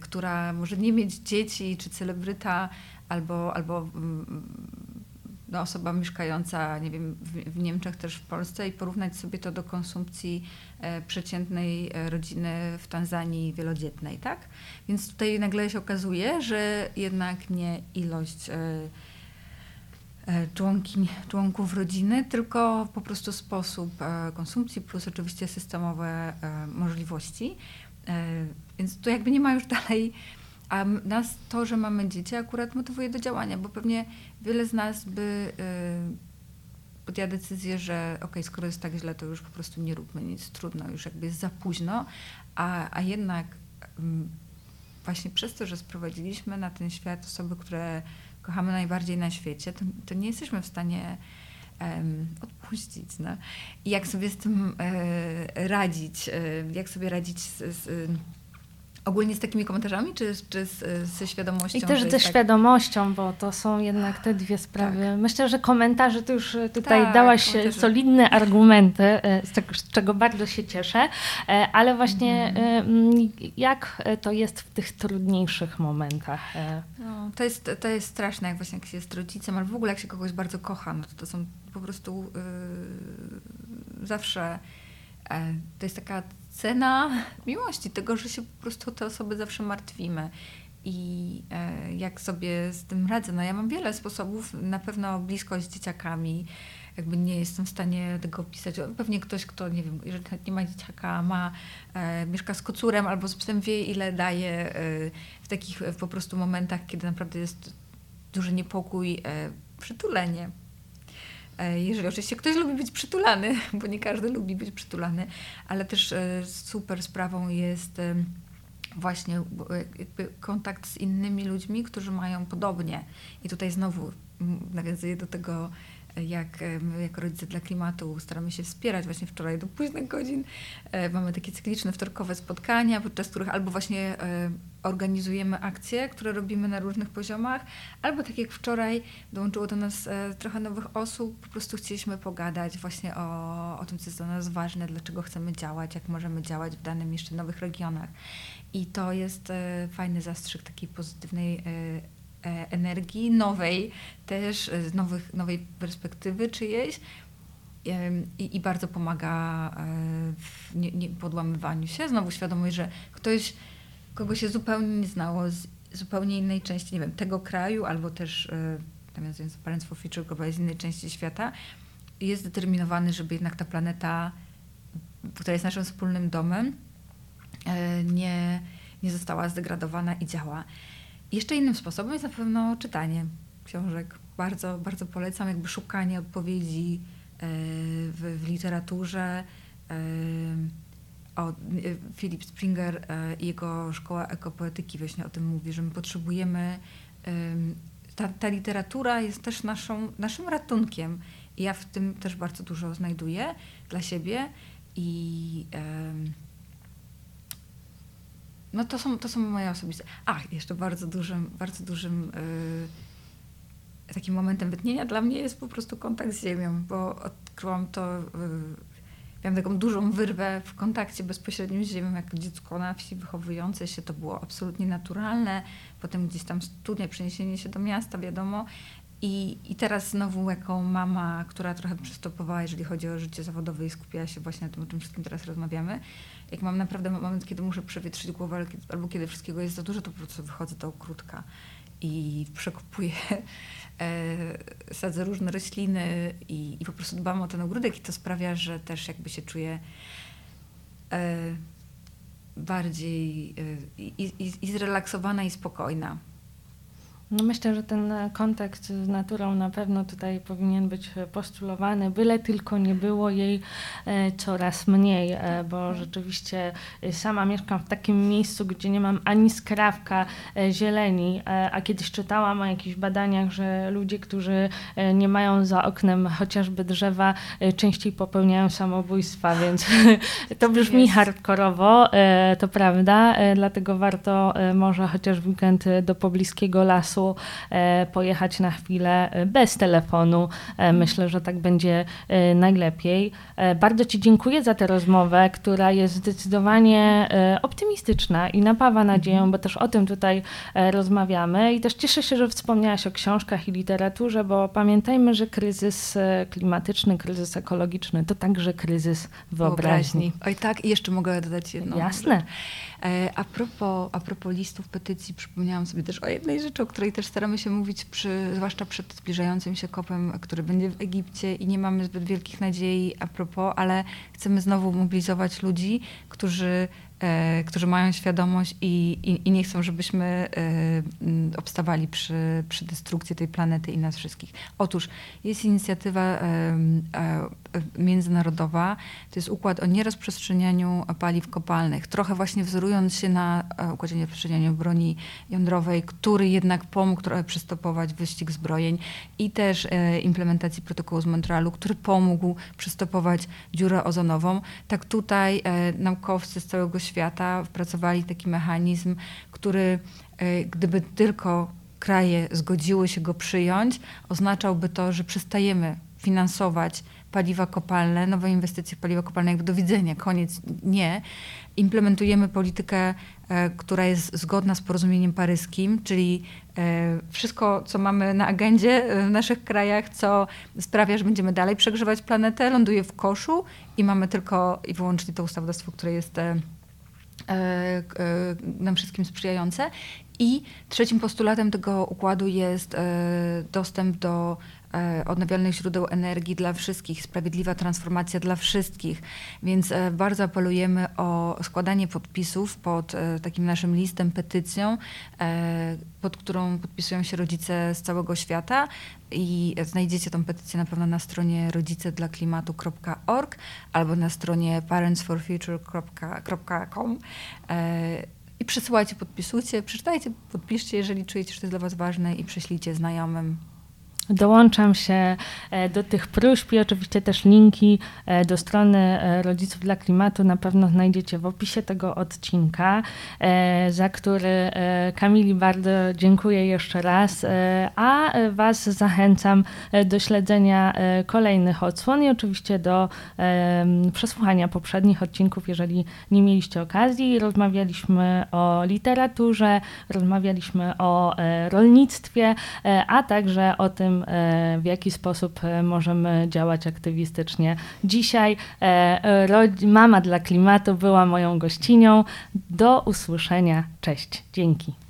która może nie mieć dzieci, czy celebryta, albo, albo mm, no, osoba mieszkająca, nie wiem, w, Niemczech, też w Polsce i porównać sobie to do konsumpcji e, przeciętnej e, rodziny w Tanzanii wielodzietnej, tak? Więc tutaj nagle się okazuje, że jednak nie ilość e, członkiń, członków rodziny, tylko po prostu sposób konsumpcji plus oczywiście systemowe możliwości. Więc tu jakby nie ma już (laughs) dalej a nas to, że mamy dzieci, akurat motywuje do działania, bo pewnie wiele z nas by y, podjęła decyzję, że ok, skoro jest tak źle, to już po prostu nie róbmy nic, trudno, już jakby jest za późno, a, a jednak y, właśnie przez to, że sprowadziliśmy na ten świat osoby, które kochamy najbardziej na świecie, to, to nie jesteśmy w stanie odpuścić. No. I jak sobie z tym e, radzić, e, jak sobie radzić z, z Ogólnie z takimi komentarzami, czy, czy z, ze świadomością? I też ze tak... świadomością, bo to są jednak te dwie sprawy. Tak. Myślę, że komentarze, to już tutaj tak, dałaś komentarze. solidne argumenty, e, z, tego, z, czego bardzo się cieszę, e, ale właśnie mhm. jak to jest w tych trudniejszych momentach? No, to, jest, to jest straszne, jak właśnie jak się jest rodzicem, ale w ogóle jak się kogoś bardzo kocha, no to, to są po prostu yy, zawsze to jest taka cena miłości, tego, że się po prostu te osoby zawsze martwimy. I e, jak sobie z tym radzę? No ja mam wiele sposobów, na pewno bliskość z dzieciakami, jakby nie jestem w stanie tego opisać. Pewnie ktoś, kto, nie wiem, jeżeli nie ma dzieciaka, ma, e, mieszka z kocurem albo z psem, wie ile daje e, w takich po prostu momentach, kiedy naprawdę jest duży niepokój, przytulenie jeżeli oczywiście ktoś lubi być przytulany, (laughs) bo nie każdy lubi być przytulany, ale też e, super sprawą jest właśnie e, kontakt z innymi ludźmi, którzy mają podobnie. I tutaj znowu nawiązuję do tego, jak my jako rodzice dla klimatu staramy się wspierać właśnie wczoraj do późnych godzin. Mamy takie cykliczne wtorkowe spotkania, podczas których albo właśnie organizujemy akcje, które robimy na różnych poziomach, albo tak jak wczoraj dołączyło do nas e, trochę nowych osób, po prostu chcieliśmy pogadać właśnie o, o tym, co jest dla nas ważne, dlaczego chcemy działać, jak możemy działać w danym jeszcze nowych regionach. I to jest e, fajny zastrzyk takiej pozytywnej e, energii, nowej też, nowych, nowej perspektywy czyjejś. I, i bardzo pomaga w nie, nie podłamywaniu się. Znowu świadomość, że ktoś kogo się zupełnie nie znało z zupełnie innej części, nie wiem, tego kraju, albo też, e, nawiązując do Parents Future Global, z innej części świata, jest zdeterminowany, żeby jednak ta planeta, która jest naszym wspólnym domem, e, nie, nie została zdegradowana i działa. Jeszcze innym sposobem jest na pewno czytanie książek. Bardzo, bardzo polecam jakby szukanie odpowiedzi e, w, w literaturze o, y, Philip Springer e, i jego szkoła ekopoetyki właśnie o tym mówi, że my potrzebujemy, ta, ta literatura jest też naszą, naszym ratunkiem. Ja w tym też bardzo dużo znajduję dla siebie i no to są, to są moje osobiste. A, jeszcze bardzo dużym, bardzo dużym yy, takim momentem wytnienia dla mnie jest po prostu kontakt z ziemią, bo odkryłam to yy, miałam taką dużą wyrwę w kontakcie bezpośrednim z ziemią, jako dziecko na wsi wychowujące się, to było absolutnie naturalne. Potem gdzieś tam studia, przeniesienie się do miasta, wiadomo. I, I teraz znowu jako mama, która trochę przystopowała, jeżeli chodzi o życie zawodowe i skupiała się właśnie na tym, o czym wszystkim teraz rozmawiamy, jak mam naprawdę moment, kiedy muszę przewietrzyć głowę albo kiedy wszystkiego jest za dużo, to po prostu wychodzę do ogródka i przekupuję (laughs) E, sadzę różne rośliny i, i po prostu dbam o ten ogródek i to sprawia, że też jakby się czuję e, bardziej e, i, i, i zrelaksowana i spokojna. No myślę, że ten kontakt z naturą na pewno tutaj powinien być postulowany, byle tylko nie było jej e, coraz mniej, e, bo tak. rzeczywiście e, sama mieszkam w takim miejscu, gdzie nie mam ani skrawka zieleni, a kiedyś czytałam o jakichś badaniach, że ludzie, którzy nie mają za oknem chociażby drzewa, częściej popełniają samobójstwa, więc (laughs) to brzmi hardkorowo, to prawda, dlatego warto może chociaż w weekend do pobliskiego lasu E, pojechać na chwilę e, bez telefonu. E, myślę, że tak będzie najlepiej. Bardzo Ci dziękuję za tę rozmowę, która jest zdecydowanie optymistyczna i napawa nadzieją, mhm. bo też o tym tutaj rozmawiamy. I też cieszę się, że wspomniałaś o książkach i literaturze, bo pamiętajmy, że kryzys klimatyczny, kryzys ekologiczny to także kryzys wyobraźni. wyobraźni. Oj tak, i jeszcze mogę dodać jedną Jasne. Rzecz. A propos, a propos listów petycji, przypomniałam sobie też o jednej rzeczy, o której też staramy się mówić, przy, zwłaszcza przed zbliżającym się kopem, który będzie w Egipcie i nie mamy zbyt wielkich nadziei a propos, ale chcemy znowu mobilizować ludzi, którzy którzy E, którzy mają świadomość i, i, i, nie chcą, żebyśmy e, obstawali przy, przy destrukcji tej planety i nas wszystkich. Otóż jest inicjatywa e, międzynarodowa, to jest układ o nierozprzestrzenianiu paliw kopalnych, trochę właśnie wzorując się na układzie nierozprzestrzenianiu broni jądrowej, który jednak pomógł trochę przystopować wyścig zbrojeń i też implementacji protokołu z Montrealu, który pomógł przystopować dziurę ozonową. Tak tutaj naukowcy z całego świata wpracowali taki mechanizm, który e, gdyby tylko kraje zgodziły się go przyjąć, oznaczałby to, że przestajemy finansować paliwa kopalne, nowe inwestycje w paliwa kopalne, jakby do widzenia, koniec, nie. Implementujemy politykę, e, która jest zgodna z porozumieniem paryskim, czyli e, wszystko, co mamy na agendzie w naszych krajach, co sprawia, że będziemy dalej przegrzewać planetę, ląduje w koszu i mamy tylko i wyłącznie to ustawodawstwo, które jest E, e, nam wszystkim sprzyjające. I trzecim postulatem tego układu jest e, dostęp do odnawialnych źródeł energii dla wszystkich, sprawiedliwa transformacja dla wszystkich. Więc bardzo apelujemy o składanie podpisów pod takim naszym listem, petycją, pod którą podpisują się rodzice z całego świata. I znajdziecie tą petycję na pewno na stronie rodzicedlaklimatu.org albo na stronie parentsforfuture.com. E, I przesyłajcie, podpisujcie, przeczytajcie, podpiszcie, jeżeli czujecie, że to jest dla Was ważne i prześlijcie znajomym. Dołączam się e, do tych próśb i oczywiście też linki e, do strony e, Rodziców dla Klimatu na pewno znajdziecie w opisie tego odcinka, za który Kamili bardzo dziękuję jeszcze raz, a Was zachęcam do śledzenia kolejnych odsłon i oczywiście do przesłuchania poprzednich odcinków, jeżeli nie mieliście okazji. Rozmawialiśmy o literaturze, rozmawialiśmy o rolnictwie, a także o tym, E, w jaki sposób e, możemy działać aktywistycznie. Dzisiaj e, Mama dla Klimatu była moją gościnią. Do usłyszenia. Cześć. Dzięki.